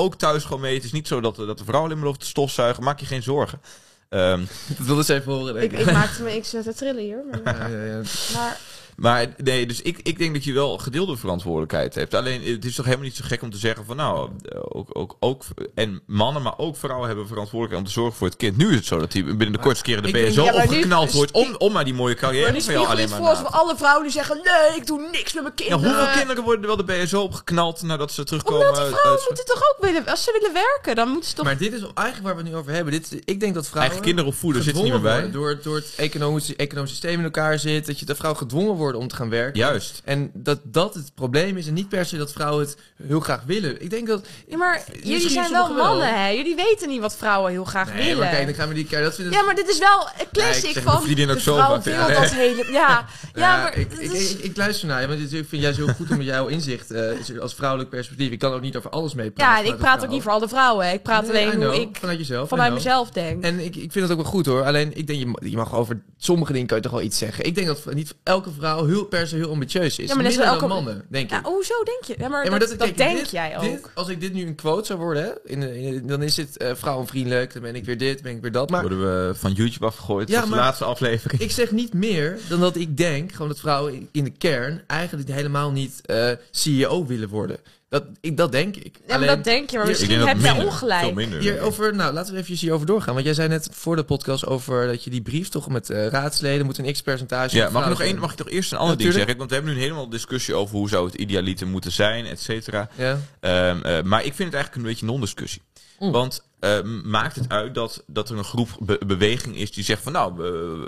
ook thuis gewoon mee. Het is niet zo dat, dat de vrouw alleen maar hoeft te stofzuigen. Maak je geen zorgen. Ehm, Dat wilde ze even horen, denk ik, ik. ik maakte me ik zat te trillen hier. Maar, Ja, ja, ja. maar Maar nee, dus ik, ik denk dat je wel gedeelde verantwoordelijkheid hebt. Alleen het is toch helemaal niet zo gek om te zeggen van nou, ook, ook, ook en mannen, maar ook vrouwen hebben verantwoordelijkheid om te zorgen voor het kind. Nu is het zo dat hij binnen de kortste keren de BSO Ja, opgeknald wordt om, om maar die mooie carrière van jou alleen maar voor als alle vrouwen die zeggen nee, ik doe niks met mijn Ja, kinderen. hoeveel kinderen worden er wel de BSO opgeknald nadat ze terugkomen? Omdat die vrouwen uit- moeten toch ook willen, als ze willen werken, dan moeten ze toch... Maar dit is eigenlijk waar we het nu over hebben. Dit, ik denk dat vrouwen Eigen kinderen opvoeden zit er niet meer bij. door, door het economische, economische systeem in elkaar zit. Dat je de vrouw gedwongen wordt worden om te gaan werken. Juist. En dat dat het probleem is en niet per se dat vrouwen het heel graag willen. Ik denk dat... Ja, maar jullie zijn wel mannen, hè? Jullie weten niet wat vrouwen heel graag Nee, willen. maar kijk, dan gaan we die keer... Dat vind ik Ja, maar dit is wel een Nee, classic ik zeg van ook zo vrouw wil ja. dat hele... Ja, ja, Ja, maar... ik, ik, is- ik, ik luister naar je, want ik vind juist heel goed om met jouw inzicht eh, als vrouwelijk perspectief. Ik kan ook niet over alles mee praten. ja, en ik praat ook niet voor alle vrouwen. hè. Ik praat Nee, alleen know, hoe ik vanuit jezelf. Vanuit mezelf denk. En ik, ik vind het ook wel goed hoor. Alleen ik denk, je mag over sommige dingen kan je toch wel iets zeggen. Ik denk dat niet elke vrouw heel per se heel ambitieus is. Ja, maar dat is Minder wel dan elke- mannen, denk Ja, ik. hoezo denk je? Ja, maar, Ja, maar dat, dat- dat kijk, denk dit- jij ook. Dit, als ik dit nu een quote zou worden, hè, in, in dan is het eh, vrouwenvriendelijk, dan ben ik weer dit, ben ik weer dat. Maar Worden we van YouTube afgegooid. Ja, Ja, de laatste aflevering. ik zeg niet meer dan dat ik denk gewoon dat vrouwen in- in de kern eigenlijk helemaal niet eh, CEO willen worden. Dat, ik, dat denk ik. ja, maar dat denk je, maar misschien heb jij ongelijk. Veel minder. Hier over, nou, laten we even hierover doorgaan. Want jij zei net voor de podcast over dat je die brief toch met eh, raadsleden moet een x-percentage. Ja, mag ik nog één, mag ik nog eerst een ander ding zeggen? Want we hebben nu een helemaal discussie over hoe zou het idealiter moeten zijn, et cetera. Ja. Ehm, eh, maar ik vind het eigenlijk een beetje een non-discussie. Mm. Want eh, maakt het uit dat, dat er een groep be- beweging is die zegt van nou,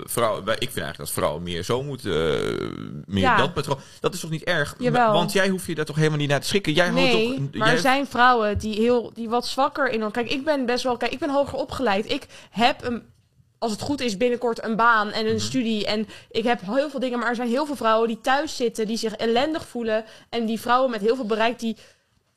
vrouwen, wij- ik vind eigenlijk dat vrouwen meer zo moeten, eh, meer Ja. dat patroon. Dat is toch niet erg? Jawel. Want jij hoeft je daar toch helemaal niet naar te schikken. Jij houdt Nee, toch, maar jij- er zijn vrouwen die, heel, die wat zwakker in... Kijk, ik ben best wel... Kijk, ik ben hoger opgeleid. Ik heb een, als het goed is, binnenkort een baan en een Mhm. studie. En ik heb heel veel dingen. Maar er zijn heel veel vrouwen die thuis zitten, die zich ellendig voelen. En die vrouwen met heel veel bereik, die...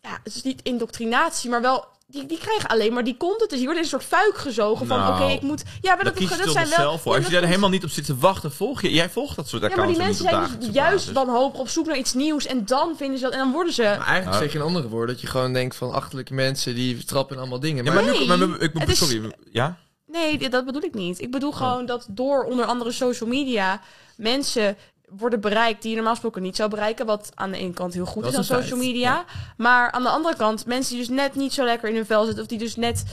Ja, het is niet indoctrinatie, maar wel... Die, die krijgen alleen maar die content. Dus die worden in een soort fuik gezogen van... Nou, Oké, ik moet... Ja, maar dat dat, kies dat, je zijn wel... zelf voor. Ja, Als je daar helemaal niet op zit te wachten, volg je. Jij volgt dat soort Ja, maar die accounts mensen zijn dus juist wanhopig op zoek naar iets nieuws. En dan vinden ze dat... En dan worden ze... Maar eigenlijk Ja. zeg je een andere woord. Dat je gewoon denkt van achterlijke mensen die trappen in allemaal dingen. Ja, Maar, maar nu, Nee, maar, maar- ik, is- sorry, ja? Nee, dat bedoel ik niet. Ik Oh. bedoel gewoon dat door onder andere social media mensen worden bereikt die je normaal gesproken niet zou bereiken. Wat aan de ene kant heel goed Dat is aan social media. Maar aan de andere kant mensen die dus net niet zo lekker in hun vel zitten. Of die dus net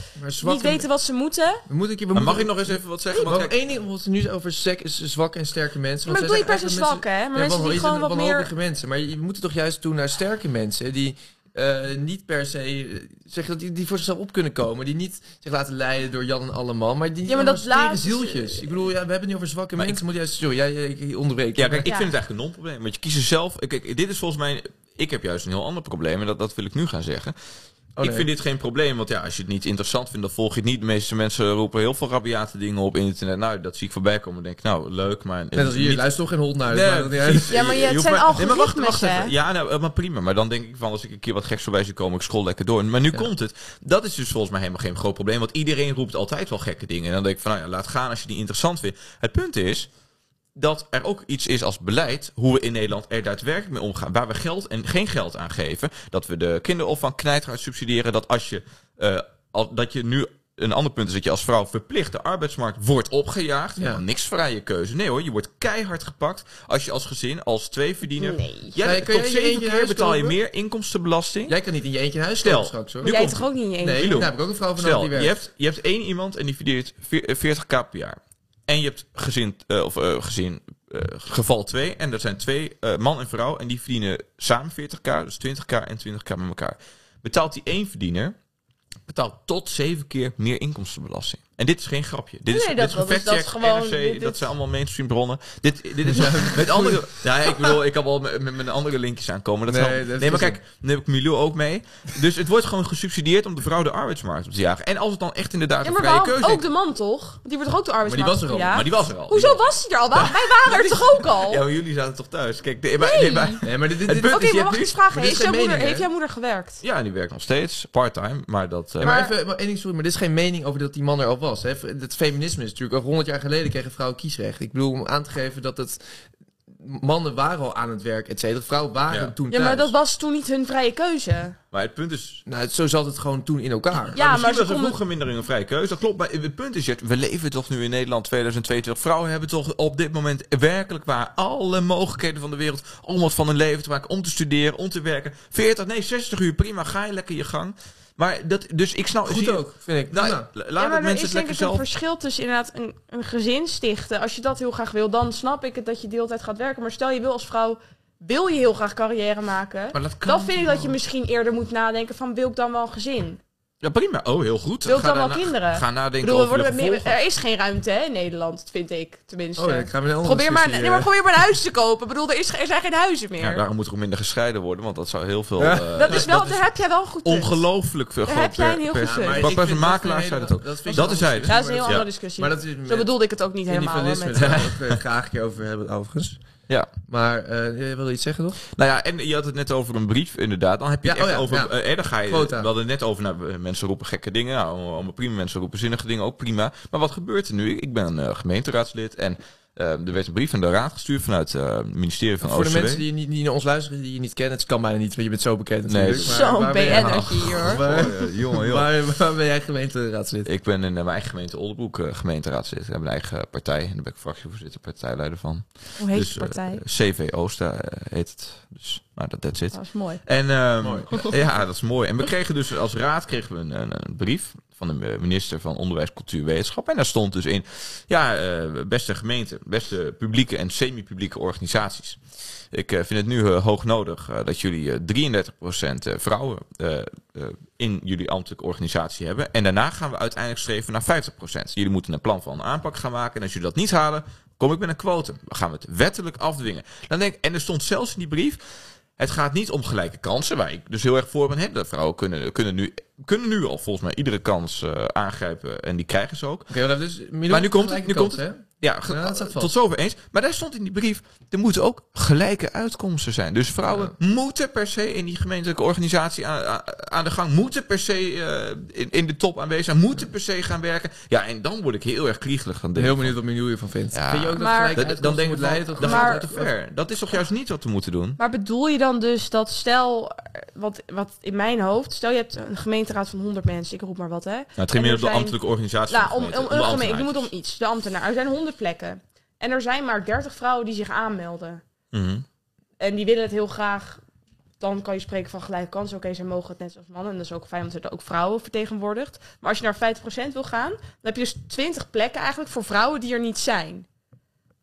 niet weten wat ze moeten. Maar moeten, mag ik nog eens even wat zeggen? Want één ding wat we nu over sec is zwakke en sterke mensen. Maar ik Want bedoel niet per se zijn zwak, hè. Maar eigenlijk mensen die gewoon wat meer... mensen. Maar je moet toch juist doen naar sterke mensen die eh, niet per se eh, zeg dat die, die voor zichzelf op kunnen komen, die niet zich laten leiden door Jan en allemaal, maar die Ja, maar dat laatste- zieltjes. Ik bedoel, ja, we hebben het nu over zwakke Maar mensen. Moet juist, sorry, jij, jij ik onderbreek. Ja, kijk, ik Ja. vind het eigenlijk een non-probleem. Want je kiest zelf... Kijk, dit is volgens mij... Ik heb juist een heel ander probleem. En dat, dat wil ik nu gaan zeggen. Oh, ik vind dit geen probleem. Want ja, als je het niet interessant vindt, dan volg je het niet. De meeste mensen roepen heel veel rabiate dingen op internet. Nou, dat zie ik voorbij komen. Dan denk ik, nou, leuk, maar... Net als hier, niet- luister toch geen hond naar. Nee, niet precies. Ja, maar je- het zijn maar- Nee, maar wacht, algoritmes, wacht? Ja, nou, maar prima. Maar dan denk ik van, als ik een keer wat geks voorbij zie komen, ik scroll lekker door. Maar nu Ja. komt het. Dat is dus volgens mij helemaal geen groot probleem. Want iedereen roept altijd wel gekke dingen. En dan denk ik van, nou ja, laat gaan als je die interessant vindt. Het punt is dat er ook iets is als beleid, hoe we in Nederland er daadwerkelijk mee omgaan. Waar we geld en geen geld aan geven. Dat we de kinderopvang knijterhard subsidiëren. Dat als je, eh, al, dat je nu... Een ander punt is dat je als vrouw verplicht de arbeidsmarkt wordt opgejaagd. Ja. Niks vrije keuze. Nee hoor, je wordt keihard gepakt als je als gezin, als tweeverdiener... Nee. Ja, Nee, tot je in je zeven keer huis betaal je meer inkomstenbelasting. Jij kan niet in je eentje in huis Stel, straks hoor. Jij toch ook niet in je eentje? Nee, daar heb ik ook een vrouw van Stel, die je werkt. hebt, je hebt één iemand en die verdient veer- eh, 40k per jaar. En je hebt gezin, eh, of eh, gezin, eh, geval 2. En dat zijn twee, man en vrouw. En die verdienen samen 40k, dus 20k en 20k met elkaar. Betaalt die één verdiener, betaalt tot zeven keer meer inkomstenbelasting. En dit is geen grapje. Dit is, Nee, dit dat- is dat is- dat is gewoon- NRC, dit- dit- dat zijn allemaal mainstream bronnen. Dit, dit is met andere... Ja, ik bedoel, ik kan wel met, met, met andere linkjes aankomen. Dat Nee, dat is nee, maar kijk, dan heb ik Milou ook mee. Dus het wordt gewoon gesubsidieerd om de vrouw de arbeidsmarkt op te jagen. En als het dan echt inderdaad Ja, een maar vrije keuze ook de man toch? Want die wordt toch ook de die was arbeidsmarkt er al. Maar die was er al. Hoezo was hij er al? Wij waren er toch ook al? Ja, maar jullie zaten toch thuis? Kijk, nee, maar, nee, maar, Nee, maar dit, dit, Het dit- punt Oké, is, je maar mag ik eens vragen? maar Heeft, is jouw moeder, mening, heeft hè? jouw moeder gewerkt? ja, die werkt nog steeds, part-time. Maar dat... eh, Ja, maar Maar- even, maar één ding, sorry, maar dit is geen mening over dat die man er al was. Hè. Het feminisme is natuurlijk, over 100 jaar geleden kregen vrouwen kiesrecht. Ik bedoel, om aan te geven dat het, mannen waren al aan het werk, et cetera. Vrouwen waren Ja. toen Ja, maar dat was toen niet hun vrije keuze. maar het punt is... Nou, het- zo zat het gewoon toen in elkaar. Ja, maar maar misschien ze was er konden... vroeger minder een vrije keuze. Dat klopt. Maar het punt is, we leven toch nu in Nederland 2022. Vrouwen hebben toch op dit moment werkelijk waar alle mogelijkheden van de wereld om wat van hun leven te maken. Om te studeren, om te werken. 40, nee, 60 uur, prima. Ga je lekker je gang. Maar dat, dus ik snap... Goed zie- ook, vind ik. Nou, la- laat Ja, het maar er mensen is het denk lekker ik een zelf... verschil tussen inderdaad een, een gezin stichten. Als je dat heel graag wil, dan snap ik het dat je de hele tijd gaat werken. Maar stel je wil als vrouw, wil je heel graag carrière maken. Maar dat kan Dan vind ik dat je misschien eerder moet nadenken van, wil ik dan wel een gezin? Ja, prima. Oh, heel goed. Wil ik Ga dan wel kinderen? Ga Ik nadenken bedoel, over de meer, er is geen ruimte hè, in Nederland, vind ik tenminste. Oh, een andere probeer, maar, nee, maar probeer maar een huis te kopen. Ik bedoel, er, is, er zijn geen huizen meer. Ja, daarom moet er ook minder gescheiden worden, want dat zou heel veel... Ja. eh, dat is wel, daar heb jij wel een goed ongelooflijk veel Daar groot heb jij een heel per- goed punt. Maar ik een dat makelaar zei dat ook. dat ik Dat is andere hij. Dat is een heel andere discussie. Maar dat is Zo bedoelde ik het ook niet helemaal. daar het eh, graag een keer over hebben, overigens. Ja. Maar eh je wilde iets zeggen, toch? Nou ja, en je had het net over een brief, inderdaad. Dan heb je Ja, het echt oh ja, over... ja. eh, eh, dan ga je, Quota. we hadden net over, nou, mensen roepen gekke dingen. Nou, allemaal prima, mensen roepen zinnige dingen, ook prima. Maar wat gebeurt er nu? Ik ben eh, gemeenteraadslid en eh, er werd een brief aan de raad gestuurd vanuit eh, het ministerie van Voor de OCW. mensen die, niet, die naar ons luisteren, die je niet kennen, het kan bijna niet, want je bent zo bekend Nee, natuurlijk. is zo'n BN'ertje hier, hoor. Waar, Oh, jongen, joh. waar, waar ben jij gemeenteraadslid? Ik ben in eh, mijn eigen gemeente Oldenbroek eh, gemeenteraadslid. We hebben een eigen partij en daar ben ik fractievoorzitter, partijleider van. Hoe heet dus, je partij? eh, CV Oosta eh, heet het. Dus, nou, dat that's it. dat is mooi. En ehm, Mooi. ja, dat is mooi. En we kregen dus als raad kregen we een, een, een brief de minister van Onderwijs, Cultuur, Wetenschap. En daar stond dus in, ja, eh, beste gemeenten, beste publieke en semi-publieke organisaties. Ik eh, vind het nu eh, hoog nodig eh, dat jullie eh 33% eh, vrouwen eh, eh, in jullie ambtelijke organisatie hebben. En daarna gaan we uiteindelijk streven naar 50%. Jullie moeten een plan van aanpak gaan maken. En als jullie dat niet halen, kom ik met een quotum. Dan gaan we het wettelijk afdwingen. Dan denk en er stond zelfs in die brief, het gaat niet om gelijke kansen, waar ik dus heel erg voor ben. Hè. De vrouwen kunnen, kunnen, nu, kunnen nu al volgens mij iedere kans eh, aangrijpen en die krijgen ze ook. Oké, dus Maar nu komt het, nu komt het. Ja, dat tot zover eens. Maar daar stond in die brief, er moeten ook gelijke uitkomsten zijn. Dus vrouwen moeten per se in die gemeentelijke organisatie aan, de gang, moeten per se eh, in, in de top aanwezig zijn, moeten per se gaan werken. Ja, en dan word ik heel erg kliegelig van heel benieuwd wat Miljoen hiervan vindt. Ja. Vind je ook dat Maar- gelijk Dan, dan denk ik, van, leiden tot dan Maar- gaat het te ver. Dat is toch juist niet wat we moeten doen? Maar bedoel je dan dus dat stel, eh, wat, wat in mijn hoofd, stel je hebt een gemeenteraad van 100 mensen, ik roep maar wat hè. Nou, het ging meer er op de ambtelijke organisatie. Nou, van om, om, de gemeente, ik moet om iets, de ambtenaar. Er zijn 100 plekken. En er zijn maar 30 vrouwen die zich aanmelden. Mhm. En die willen het heel graag. Dan kan je spreken van gelijke kansen. Oké, ze mogen het net zoals mannen. En dat is ook fijn, want er zijn ook vrouwen vertegenwoordigd. Maar als je naar 50% wil gaan, dan heb je dus 20 plekken eigenlijk voor vrouwen die er niet zijn.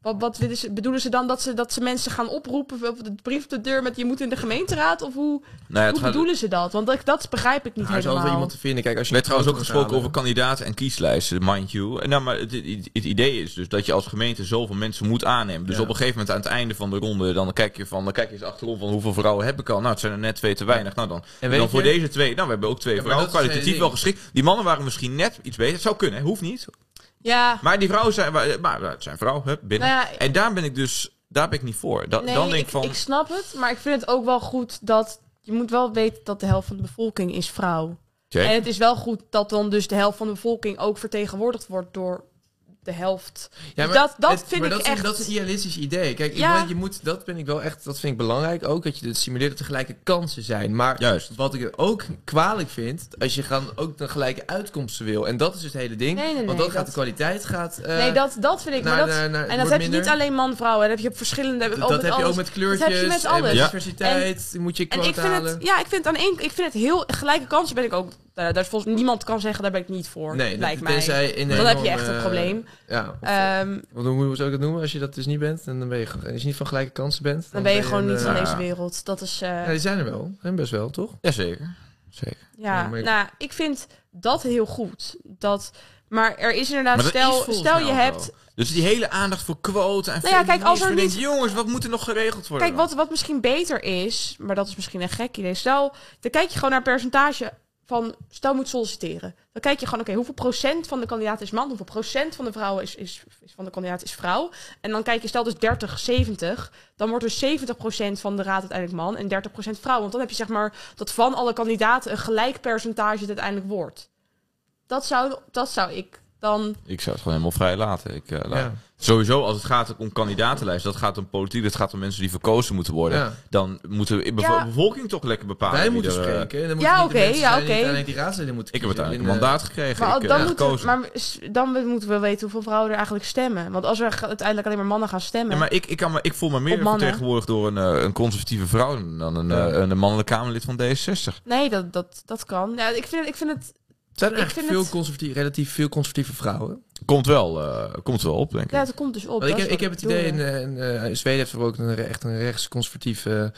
Wat, wat willen ze, bedoelen ze dan dat ze, dat ze mensen gaan oproepen op de brief op de deur met je moet in de gemeenteraad? Of hoe, Nou ja, hoe bedoelen ze dat? Want dat, dat begrijp ik niet Nou, er is altijd helemaal. iemand te vinden. Kijk, als je werd trouwens ook gesproken over kandidaten en kieslijsten, mind you. En nou, maar het, het, het idee is dus dat je als gemeente zoveel mensen moet aannemen. Dus Ja. op een gegeven moment aan het einde van de ronde, dan kijk je van, dan kijk je eens achterom van hoeveel vrouwen heb ik al. Nou, het zijn er net twee te weinig. Nou, dan, En dan voor deze twee, nou, we hebben ook twee Ja, maar vrouwen, kwalitatief hele wel geschikt. Die mannen waren misschien net iets beter. Het zou kunnen, hè, hoeft niet. Ja, Maar die vrouwen zijn, maar, het zijn vrouwen, hè, binnen. nou ja, En daar ben ik dus, daar ben ik niet voor. Da, nee, dan denk ik, ik van, ik snap het. Maar ik vind het ook wel goed dat... Je moet wel weten dat de helft van de bevolking is vrouw. check. En het is wel goed dat dan dus de helft van de bevolking ook vertegenwoordigd wordt door de helft. Ja, Dus dat- dat het- vind maar ik dat is, echt- Dat is een idealistisch idee. Kijk, Ja. je, moet, dat ben ik wel echt, dat vind ik belangrijk ook, dat je het simuleert dat er gelijke kansen zijn. Maar Juist. wat ik ook kwalijk vind, als je gaan ook de gelijke uitkomsten wil. En dat is het hele ding. Nee, nee, want nee, dan gaat dat- de kwaliteit gaat. eh, nee, dat, dat vind ik. naar- maar dat, naar- naar- en dat heb je niet alleen man-vrouw. Dat heb je op verschillende. Dat, met heb je ook met kleurtjes. Dat heb je met en alles. met Ja. diversiteit. moet je En ik vind halen. het, ja, ik vind aan één, ik vind het heel gelijke kansen ben ik ook. Daar, daar is volgens niemand kan zeggen daar ben ik niet voor. Nee, lijkt dat, mij. in Dan heb je echt een eh, probleem. Ja. Ehm, Wat, hoe, hoe zou ik dat noemen? Als je dat dus niet bent, en dan ben je, gewoon- als je niet van gelijke kansen bent. dan ben je gewoon niet eh, van ja. deze wereld. Dat is. eh, Ja, die zijn er wel. Zijn best wel, toch? Jazeker. Zeker. Ja, Ja, ik- nou, ik vind dat heel goed. Dat, maar er is inderdaad, Maar dat is stel, stel je hebt. wel. Dus die hele aandacht voor quota en Nou ja, kijk, als er niet- jongens, wat moet er nog geregeld worden? Kijk, wat, wat misschien beter is, maar dat is misschien een gek idee. Stel, dan kijk je gewoon naar percentage van, stel moet solliciteren. Dan kijk je gewoon, oké, hoeveel procent van de kandidaat is man, hoeveel procent van de vrouwen is, is, van de kandidaat is vrouw. En dan kijk je, stel dus 30, 70, dan wordt dus 70% van de raad uiteindelijk man en 30% vrouw. Want dan heb je zeg maar dat van alle kandidaten een gelijk percentage het uiteindelijk wordt. Dat zou, dat zou ik dan... Ik zou het gewoon helemaal vrij laten. Ik, eh, laat- Ja. Sowieso, als het gaat om kandidatenlijsten, dat gaat om politiek, dat gaat om mensen die verkozen moeten worden. Ja. Dan moeten we de bevo- Ja. bevolking toch lekker bepalen. Wij moeten er, eh, spreken. Dan Ja, oké, ja, oké. die raadsleden moeten ik heb uiteindelijk een In, eh, mandaat gekregen. Maar ik, dan, moeten, gekozen. maar dan moeten we weten hoeveel vrouwen er eigenlijk stemmen. Want als er uiteindelijk alleen maar mannen gaan stemmen... Ja, maar ik, ik, kan me, ik voel me meer vertegenwoordigd door een, een conservatieve vrouw dan een, Ja. eh, een mannelijk Kamerlid van D66. Nee, dat, dat, dat kan. Ja, ik, vind, ik vind het... Zijn er eigenlijk veel het- conservatief, relatief veel conservatieve vrouwen? Komt wel, eh, komt wel op, denk ik. Ja, het komt dus op. Ik heb, ik heb het idee, in, eh, in, eh, in Zweden heeft er ook een, echt een rechtsconservatieve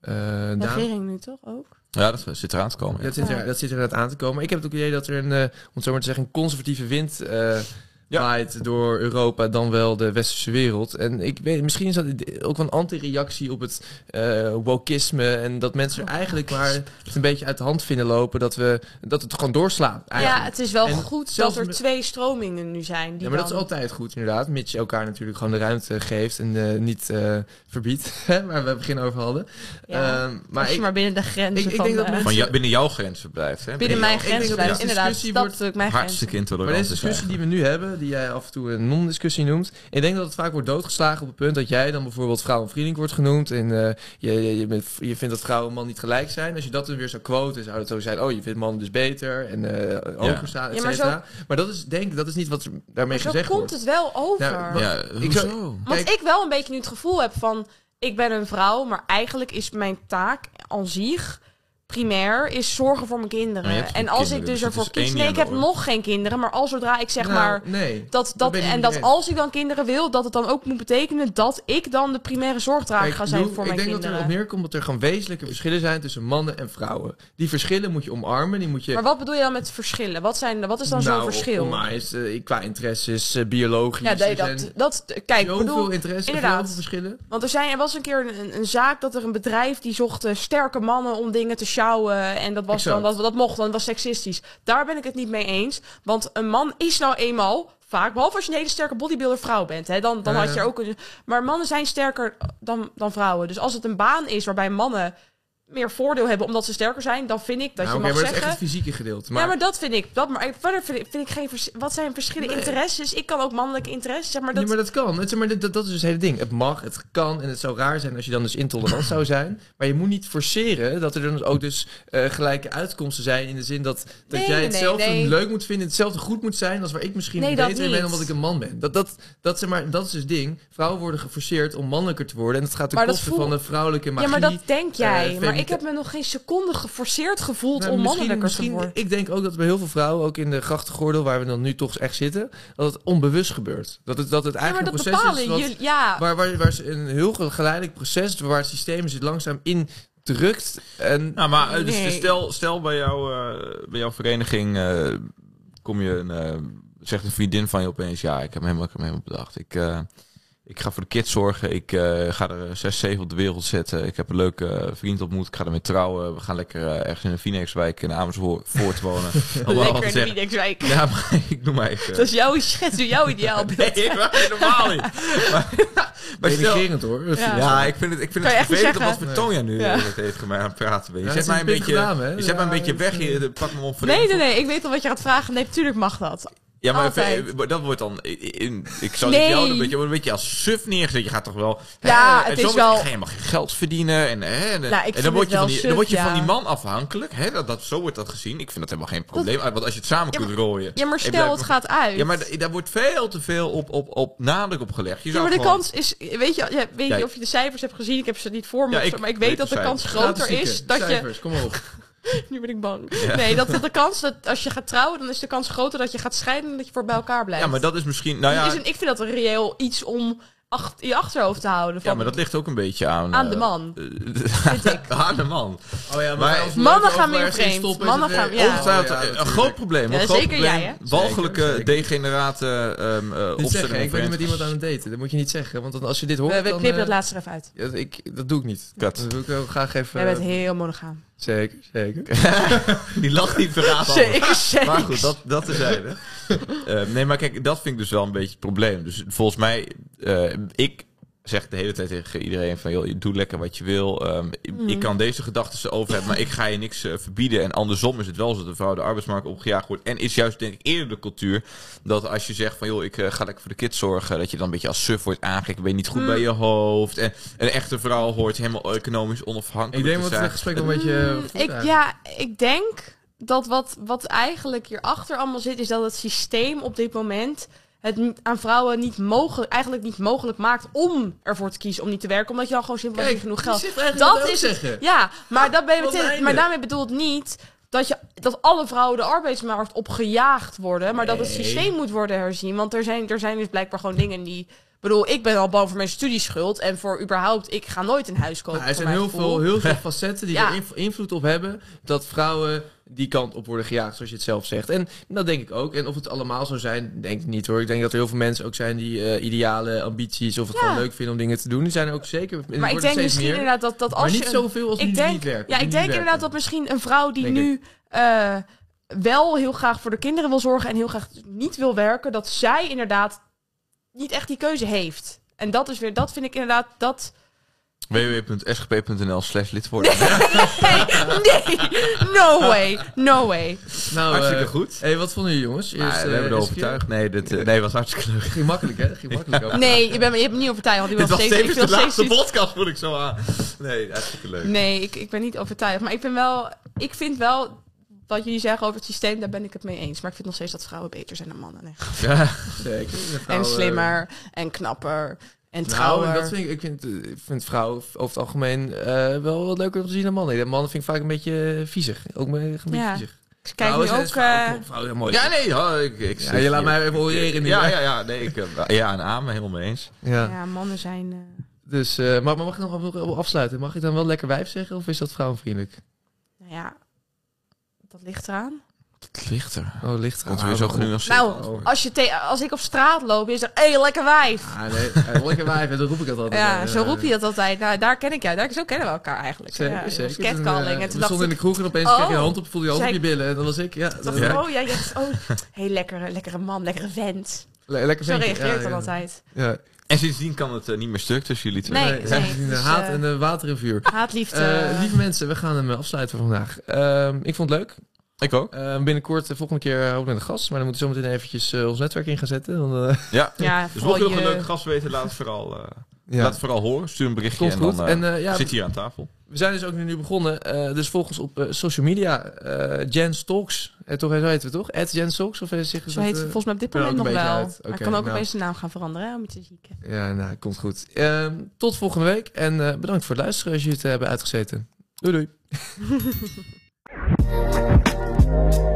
eh dame. regering nu toch ook? Ja, dat zit eraan te komen. Dat zit, er, dat zit er aan te komen. Ik heb het ook idee dat er een, eh, om het zo maar te zeggen, een conservatieve wind eh Ja. waait door Europa dan wel de westerse wereld. En ik weet, misschien is dat ook een anti-reactie op het eh wokisme en dat mensen er eigenlijk maar het een beetje uit de hand vinden lopen dat we dat het gewoon doorslaat. Ja, Eigenlijk. het is wel En goed dat er twee stromingen nu zijn. Die Ja, maar dat is altijd goed inderdaad, mits je elkaar natuurlijk gewoon de ruimte geeft en eh, niet eh, verbiedt, hè, waar we het begin over hadden. Ja, Ehm, maar Als je ik, maar binnen de grenzen ik- ik van denk dat de- mensen- Van ja, binnen jouw grenzen blijft. Hè? binnen mijn grenzen deze Inderdaad, discussie dat wordt mijn. Hartstikke Maar intolerant. deze is discussie die we nu hebben, die jij af en toe een non-discussie noemt, ik denk dat het vaak wordt doodgeslagen op het punt dat jij dan bijvoorbeeld vrouw en vriendelijk wordt genoemd en eh, je, je, je, bent, je vindt dat vrouw en man niet gelijk zijn. Als je dat dan weer zou quoten, zou het zo zijn, oh je vindt mannen dus beter en eh hoger staan, et Ja, maar cetera. Maar, dat is denk ik, dat is niet wat daarmee Maar zo gezegd komt wordt. het wel over. Ja, wa- Ja, Ik zou- hoezo? Want Kijk- ik wel een beetje nu het gevoel heb van... Ik ben een vrouw, maar eigenlijk is mijn taak aan zich... Primair is zorgen voor mijn kinderen. geen En als kinderen, ik dus dus ervoor is kies... niet Nee, ik heb nog geen kinderen. Maar als zodra ik zeg Nou, maar... nee. Dat, dat, ik en dat als ik dan kinderen wil, dat het dan ook moet betekenen dat ik dan de primaire zorgdrager ga zijn voor ik mijn denk dat er kinderen. op neerkomt dat er gewoon wezenlijke verschillen zijn tussen mannen en vrouwen. Die verschillen moet je omarmen, die moet je... Maar wat bedoel je dan met verschillen? Wat, zijn, wat is dan nou, zo'n verschil? om maar eens, eh, qua interesses, eh, biologisch. ja, nee, dat, dat, kijk, ik zoveel bedoel, interesse, inderdaad. verschillen. Want er, zijn, er was een keer een, een zaak dat er een bedrijf die zocht eh, sterke mannen om dingen te sjouwen. En dat, was dan, dat, dat mocht, dan was seksistisch. Daar ben ik het niet mee eens. Want een man is nou eenmaal vaak, behalve als je een hele sterke bodybuilder vrouw bent. Hè, dan dan had je ook een. Maar mannen zijn sterker dan, dan vrouwen. Dus als het een baan is waarbij mannen meer voordeel hebben omdat ze sterker zijn, dan vind ik dat Nou, je mag maar dat is zeggen. echt het fysieke gedeelte. Maar, ja, maar dat vind ik. Dat, maar verder vind ik, vind ik geen vers- Wat zijn verschillende Nee. interesses? Ik kan ook mannelijke interesses. Zeg maar dat, Nee, maar dat kan. Het, maar, dat, dat is dus het hele ding. Het mag, het kan en het zou raar zijn als je dan dus intolerant zou zijn. Maar je moet niet forceren dat er dan ook dus eh, gelijke uitkomsten zijn. In de zin dat, dat Nee, jij hetzelfde nee. leuk moet vinden, hetzelfde goed moet zijn als waar ik misschien beter in ben omdat ik een man ben. Dat, dat, dat, zeg maar, dat is dus het ding. Vrouwen worden geforceerd om mannelijker te worden. En dat gaat ten koste voel- van de vrouwelijke magie. ja, maar dat denk jij. eh, maar ik heb me nog geen seconde geforceerd gevoeld Nou, om misschien, mannelijker te misschien, worden. ik denk ook dat bij heel veel vrouwen, ook in de grachtengordel, waar we dan nu toch echt zitten, dat het onbewust gebeurt. Dat het, dat het Ja, eigenlijk dat een proces is wat, jullie. Ja, waar, waar, waar ze een heel geleidelijk proces, waar het systeem zich langzaam in drukt. En Nou, maar eh, dus Nee. stel, stel bij, jou, eh, bij jouw vereniging eh, kom je een, eh, zegt een vriendin van je opeens, ja, ik heb hem helemaal, ik heb hem helemaal bedacht. Ik, eh, ik ga voor de kids zorgen. Ik eh, ga er zes, zeven op de wereld zetten. Ik heb een leuke eh, vriend ontmoet. Ik ga ermee trouwen. We gaan lekker eh, ergens in een Phoenixwijk in Amersfoort wonen. Lekker in de. Phoenixwijk. Ja, maar ik noem maar even. Dat is jouw schets, jouw ideaalbeeld. Nee, maar helemaal niet. Maar, maar stel, denigrerend hoor. Ja. ja, ik vind het, ik vind je het vervelend wat voor toon jij nu Ja. eh, heeft gemaakt aan het praten ben. Je Ja, zet mij een beetje, hè? je zet mij een beetje weg hier. Pak me op voor Nee, nee, nee. Ik weet al wat je gaat vragen. Nee, natuurlijk mag dat. Ja, maar Altijd. even- dat wordt dan. In, ik zou Nee. niet jou een beetje, een beetje als suf neergezet. Je gaat toch wel. Ja, hè, het en is zo wel- Ga je helemaal geen geld verdienen. En, hè, en, Nou, ik en vind dan word je, van die, suf, dan word je ja. van die man afhankelijk. Hè, dat, dat, zo wordt dat gezien. Ik vind dat helemaal geen probleem. Want als je het samen Ja, kunt rooien. Ja, maar stel blijft het gaat uit. Ja, maar daar wordt veel te veel op, op, op nadruk op gelegd. Je Ja, zou maar de gewoon- kans is, weet je, ja, weet Ja, niet of je de cijfers hebt gezien, ik heb ze niet voor me, maar ik weet dat de kans groter is dat je, Cijfers, kom maar op. nu ben ik bang, Ja. nee, dat, dat de kans dat als je gaat trouwen, dan is de kans groter dat je gaat scheiden en dat je voor bij elkaar blijft. Ja, maar dat is misschien. Nou ja, is een, ik vind dat een reëel iets om ach, in je achterhoofd te houden. Van, ja, maar dat ligt ook een beetje aan. Aan eh, de man. eh, vind ik. aan de man. Oh ja, Maar- Mannen gaan in vreemd. stoppen, Mannen gaan- ja. Oh, ja, een- groot probleem. Ja, een groot zeker probleem. jij, hè? Walgelijke, Zeker, zeker. degenerate ehm eh opstellingen. ik ben niet met iemand aan het daten. Dat moet je niet zeggen, want als je dit hoort, we, knippen eh, dat laatste er even uit. ja, ik, dat doe ik niet. Dat wil ik wel graag even... Jij bent heel monogaam. Zeker, zeker. Die lacht niet verraad. Zeker, zeker. Maar goed, dat, dat tezijde. Eh nee, maar kijk, dat vind ik dus wel een beetje het probleem. Dus volgens mij, eh, ik zeg de hele tijd tegen iedereen van, joh, doe lekker wat je wil. Ehm, ik-. Ik kan deze gedachten over hebben, maar ik ga je niks eh, verbieden. En andersom is het wel zo dat de vrouw de arbeidsmarkt opgejaagd wordt. En is juist, denk ik, eerder de cultuur dat als je zegt van, joh, ik ga lekker voor de kids zorgen, dat je dan een beetje als suf wordt aangekeken. Ben je niet goed Mm. bij je hoofd. En een echte vrouw hoort helemaal economisch onafhankelijk Ik denk dat het gesprek een beetje... Mm, ik, ja, ik denk dat wat, wat eigenlijk hierachter allemaal zit, is dat het systeem op dit moment het aan vrouwen niet mogelijk, eigenlijk niet mogelijk maakt om ervoor te kiezen om niet te werken, omdat je dan gewoon simpelweg niet genoeg geld. Dat is het. Ja, maar, dat ben je maar daarmee bedoelt niet dat, je, dat alle vrouwen de arbeidsmarkt opgejaagd worden, maar dat het systeem moet worden herzien. Want er zijn, er zijn dus blijkbaar gewoon dingen die Ik bedoel, ik ben al bang voor mijn studieschuld. En voor überhaupt, ik ga nooit een huis kopen. Nou, er zijn heel gevoel. veel, heel veel facetten die Ja. er inv- invloed op hebben dat vrouwen die kant op worden gejaagd, zoals je het zelf zegt. En dat denk ik ook. En of het allemaal zo zijn, denk ik niet hoor. Ik denk dat er heel veel mensen ook zijn die eh, ideale ambities of het Ja. gewoon leuk vinden om dingen te doen. Die zijn er ook zeker. er Maar ik denk misschien meer. inderdaad dat, dat als maar je... niet een- zoveel als ik denk, niet. Ja, ik denk inderdaad dat misschien een vrouw die Denk nu eh, wel heel graag voor de kinderen wil zorgen en heel graag niet wil werken, dat zij inderdaad niet echt die keuze heeft. En dat is weer, dat vind ik inderdaad, dat... www.sgp.nl slash lid worden. nee, no way, no way. Nou, Hartstikke eh, goed. hey, wat vonden jullie jongens? Eerst, we eh, hebben er eerste overtuigd. Nee, dit, eh, nee, was hartstikke leuk. Ging makkelijk hè? Ging makkelijk ook. Nee, je, bent, me- je hebt me niet overtuigd, want ik Dit wil was steeds... Tevens de steeds laatste podcast, voel ik zo aan. Nee, hartstikke leuk. Nee, ik, ik ben niet overtuigd. Maar ik ben wel. Ik vind wel. Wat jullie zeggen over het systeem, daar ben ik het mee eens. Maar ik vind nog steeds dat vrouwen beter zijn dan mannen. Nee. Ja. Zeker. De En vrouwen- slimmer, en knapper, en Nou, trouwer. dat vind ik, ik, vind, eh, ik vind vrouwen over het algemeen eh, wel wat leuker om te zien dan mannen. De mannen vind ik vaak een beetje viezig. Ook een beetje Ja. viezig. Ik kijk nu Vrouwen zijn- ook... vrouwen- eh, vrouwen mooi. Ja, nee, ja, ik, ik Ja, je laat mij even oreren. Ja, ja, ja, nee, ik, ja en amen, helemaal mee eens. Ja. ja, mannen zijn... eh, Dus, eh, maar, maar mag ik nog wel- wel afsluiten? Mag ik dan wel lekker wijf zeggen of is dat vrouwenvriendelijk? nou ja, dat ligt eraan. Het ligt er. Oh, ligt er. Komt weer zo genuanceerd. Nou, Oh. als, je te- als ik op straat loop, is er... Hé, hey, lekker wijf! Ah, nee, eh, lekker wijf, en dan roep ik dat altijd. Ja, Eh, zo roep je dat altijd. Nou, daar ken ik jou. Daar, zo kennen we elkaar eigenlijk. Zeker, ja, zeker. dat catcalling. Eh, en toen dacht in de kroeg en opeens Oh. kreeg je een hand op, voelde je hand op je billen. En dan was ik, ja, dacht dat- ik, Ja. Oh, ja, je hebt... Oh, hey, lekkere, lekkere man, lekkere vent. le- lekker Zo ventje. reageer ik Ja, dan ja. altijd. Ja. En sindsdien kan het eh, niet meer stuk tussen jullie twee. Nee, Nee, nee, nee, dus, haat eh, en eh, water en vuur. Haatliefde. Eh, lieve mensen, we gaan hem afsluiten voor vandaag. Ehm, ik vond het leuk. Ik ook. Eh, binnenkort, de volgende keer, ook met een gast. Maar dan moeten we zo meteen eventjes eh, ons netwerk in gaan zetten. Dan, eh, Ja. ja, Dus mocht je nog een leuke gast weten, laat het vooral, eh, ja, laat het vooral horen. Stuur een berichtje komt en goed. dan eh, en eh, ja, zit hier aan tafel. we zijn dus ook nu begonnen. eh, dus volg ons op eh, social media. eh Jens Talks. Toch, zo heten we toch? At Jens Talks? Of Zo dat, heet het volgens mij op dit moment nog wel. kan ook nou. opeens de naam gaan veranderen, hè, om je te zieken. Ja, nou, komt goed. Ehm, tot volgende week. En eh, bedankt voor het luisteren als jullie het hebben uitgezeten. Doei doei.